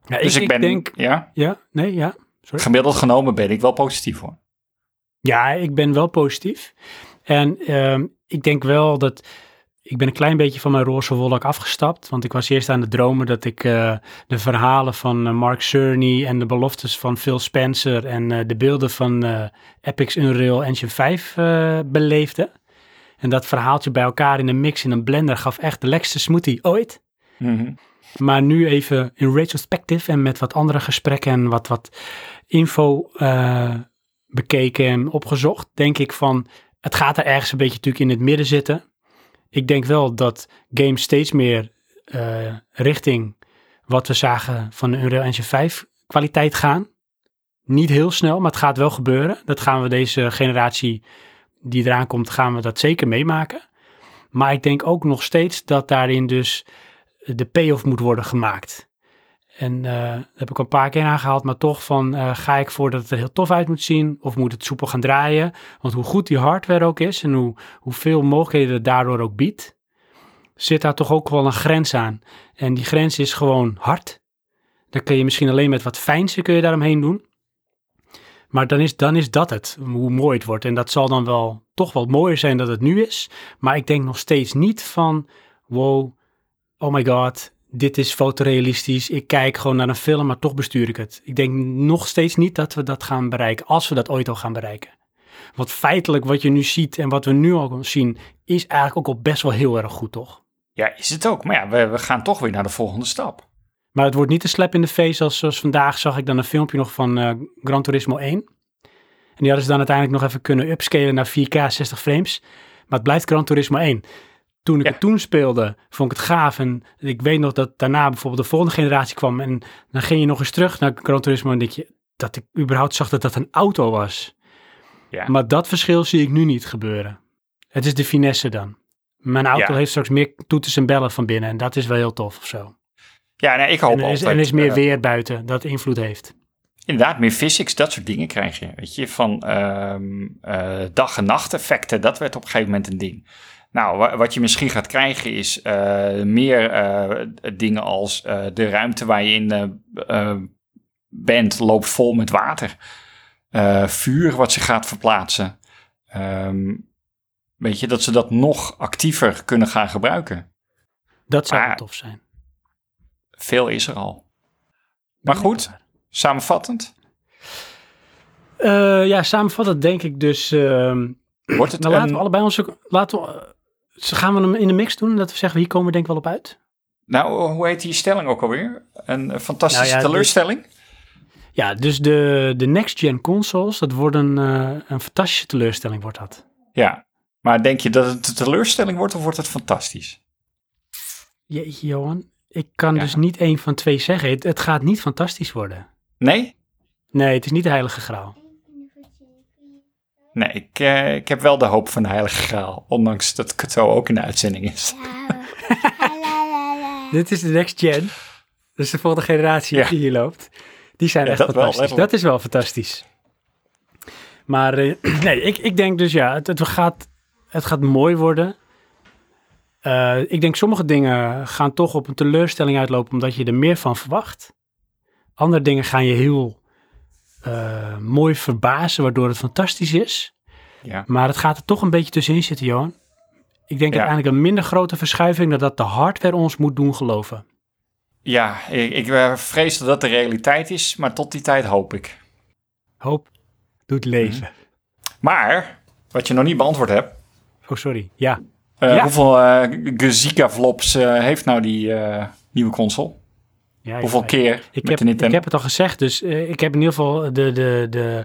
ja dus ik, ik ben, denk, ja? Ja, nee, ja. Sorry. Gemiddeld genomen ben ik wel positief hoor. Ja, ik ben wel positief. En um, ik denk wel dat ik ben een klein beetje van mijn roze wolk afgestapt. Want ik was eerst aan het dromen dat ik uh, de verhalen van uh, Mark Cerny en de beloftes van Phil Spencer en uh, de beelden van Epic's Unreal Engine 5 beleefde. En dat verhaaltje bij elkaar in een mix in een blender gaf echt de lekkerste smoothie ooit. Mm -hmm. Maar nu even in retrospective en met wat andere gesprekken en wat, wat info bekeken en opgezocht, denk ik van het gaat er ergens een beetje natuurlijk in het midden zitten ik denk wel dat games steeds meer uh, richting wat we zagen van de Unreal Engine 5 kwaliteit gaan. Niet heel snel, maar het gaat wel gebeuren. Dat gaan we deze generatie die eraan komt, gaan we dat zeker meemaken. Maar ik denk ook nog steeds dat daarin dus de payoff moet worden gemaakt. En uh, heb ik een paar keer aangehaald, maar toch van uh, ga ik voor dat het er heel tof uit moet zien of moet het soepel gaan draaien. Want hoe goed die hardware ook is en hoe, hoeveel mogelijkheden het daardoor ook biedt, zit daar toch ook wel een grens aan. En die grens is gewoon hard. Dan kun je misschien alleen met wat fijnste kun je daaromheen doen. Maar dan is, dan is dat het, hoe mooi het wordt. En dat zal dan wel toch wel mooier zijn dan het nu is. Maar ik denk nog steeds niet van, wow, oh my god, dit is fotorealistisch. Ik kijk gewoon naar een film, maar toch bestuur ik het. Ik denk nog steeds niet dat we dat gaan bereiken, als we dat ooit al gaan bereiken. Want feitelijk wat je nu ziet en wat we nu al zien, is eigenlijk ook al best wel heel erg goed, toch? Ja, is het ook. Maar ja, we, we gaan toch weer naar de volgende stap. Maar het wordt niet een slap in de face als, zoals vandaag zag ik dan een filmpje nog van uh, Gran Turismo 1. En die hadden ze dan uiteindelijk nog even kunnen upscalen naar 4K 60 frames. Maar het blijft Gran Turismo 1 toen ik Ja. het toen speelde, vond ik het gaaf. En ik weet nog dat daarna bijvoorbeeld de volgende generatie kwam. En dan ging je nog eens terug naar Gran Turismo en denk je dat ik überhaupt zag dat dat een auto was. Ja. Maar dat verschil zie ik nu niet gebeuren. Het is de finesse dan. Mijn auto Ja. heeft straks meer toeters en bellen van binnen. En dat is wel heel tof of zo. Ja, nee, ik hoop En er is, altijd, en er is meer weer buiten dat invloed heeft. Inderdaad, meer physics, dat soort dingen krijg je. Weet je, van ehm, eh, dag- en nacht-effecten, dat werd op een gegeven moment een ding. Nou, wa- wat je misschien gaat krijgen is eh, meer eh, dingen als eh, de ruimte waar je in bent loopt vol met water. Vuur wat zich gaat verplaatsen. Ehm, weet je, dat ze dat nog actiever kunnen gaan gebruiken. Dat zou Maar- tof zijn. Veel is er al. Maar goed, samenvattend, ja, samenvattend denk ik dus... ehm, wordt het Nou, laten een- we allebei onze. Laten we, gaan we hem in de mix doen. Dat we zeggen, hier komen we denk ik wel op uit. Nou, hoe heet die stelling ook alweer? Een fantastische Nou ja, teleurstelling? Ja, dus de, de next-gen consoles, dat wordt een, eh, een fantastische teleurstelling, wordt dat. Ja. Maar denk je dat het een teleurstelling wordt of wordt het fantastisch? Jeetje, Johan. Ik kan Ja. dus niet één van twee zeggen. Het, het gaat niet fantastisch worden. Nee? Nee, het is niet de heilige graal. Nee, ik, eh, ik heb wel de hoop van de Heilige Graal. Ondanks dat het zo ook in de uitzending is. [LAUGHS] Dit is de next-gen. Dus de volgende generatie Ja. die hier loopt. Die zijn Ja, echt dat fantastisch. dat is wel fantastisch. Maar eh, [CLEARS THROAT] nee, ik, ik denk dus ja, het, het, gaat, het gaat mooi worden. Eh, ik denk sommige dingen gaan toch op een teleurstelling uitlopen omdat je er meer van verwacht. Andere dingen gaan je heel eh, mooi verbazen, waardoor het fantastisch is. Ja. Maar het gaat er toch een beetje tussenin zitten, Johan. Ik denk Ja. uiteindelijk een minder grote verschuiving dan dat de hardware ons moet doen geloven. Ja, ik, ik eh, vrees dat dat de realiteit is, maar tot die tijd hoop ik. Hoop doet leven. Maar, wat je nog niet beantwoord hebt, Oh, sorry. Ja. eh, Ja. hoeveel Gazika-flops eh, heeft nou die nieuwe console? Ja hoeveel ja. keer Ik heb, ik heb het al gezegd, dus eh, ik heb in ieder geval de, de, de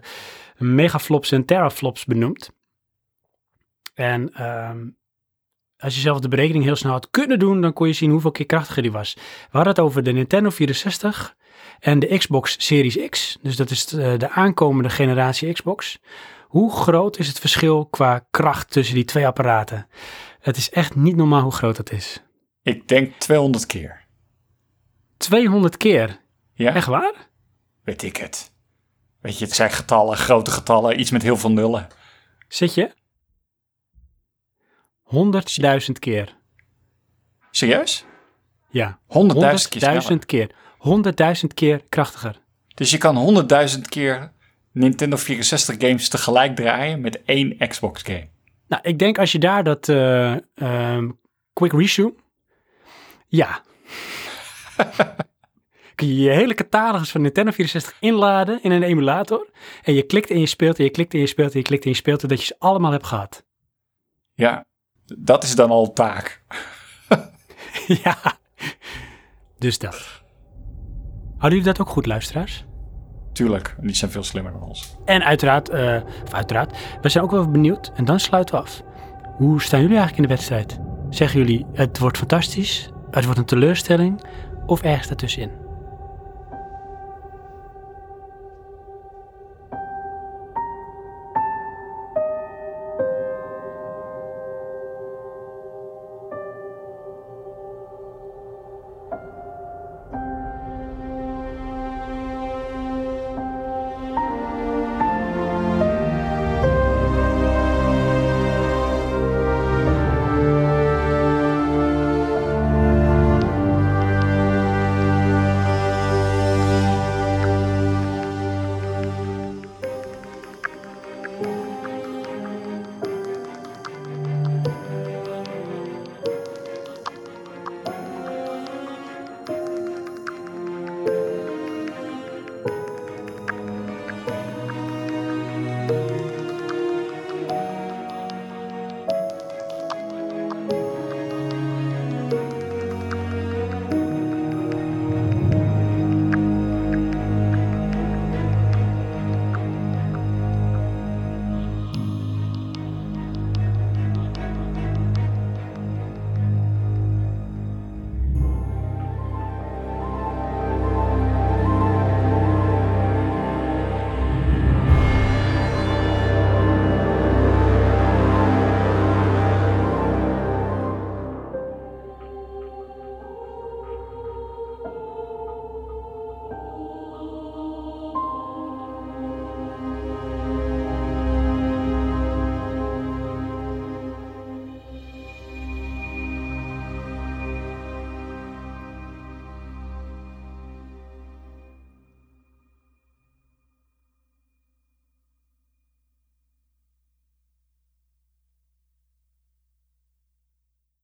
megaflops en teraflops benoemd. En ehm, als je zelf de berekening heel snel had kunnen doen, dan kon je zien hoeveel keer krachtiger die was. We hadden het over de Nintendo 64 en de Xbox Series X. Dus dat is de, de aankomende generatie Xbox. Hoe groot is het verschil qua kracht tussen die twee apparaten? Het is echt niet normaal hoe groot dat is. Ik denk 200 keer. 200 keer. Ja, Echt waar? weet ik het. Weet je, het zijn getallen, grote getallen, iets met heel veel nullen. Zit je? 100.000 keer. Serieus? 100.000 Ja. keer sneller. 100.000 keer. 100.000 keer krachtiger. Dus je kan 100.000 keer Nintendo 64 games tegelijk draaien met één Xbox game. Nou, ik denk als je daar dat eh, ehm, quick resume. Ja. [LAUGHS] Kun je je hele catalogus van Nintendo 64 inladen in een emulator. En je klikt en je speelt en je klikt en je speelt en je klikt en je speelt. Totdat je ze allemaal hebt gehad. Ja, dat is dan al taak. [LAUGHS] ja. Dus dat. Hadden jullie dat ook goed, luisteraars? Tuurlijk, die zijn veel slimmer dan ons. En uiteraard, eh, of uiteraard, we zijn ook wel benieuwd. En dan sluiten we af. Hoe staan jullie eigenlijk in de wedstrijd? Zeggen jullie, het wordt fantastisch, het wordt een teleurstelling of ergens daartussenin?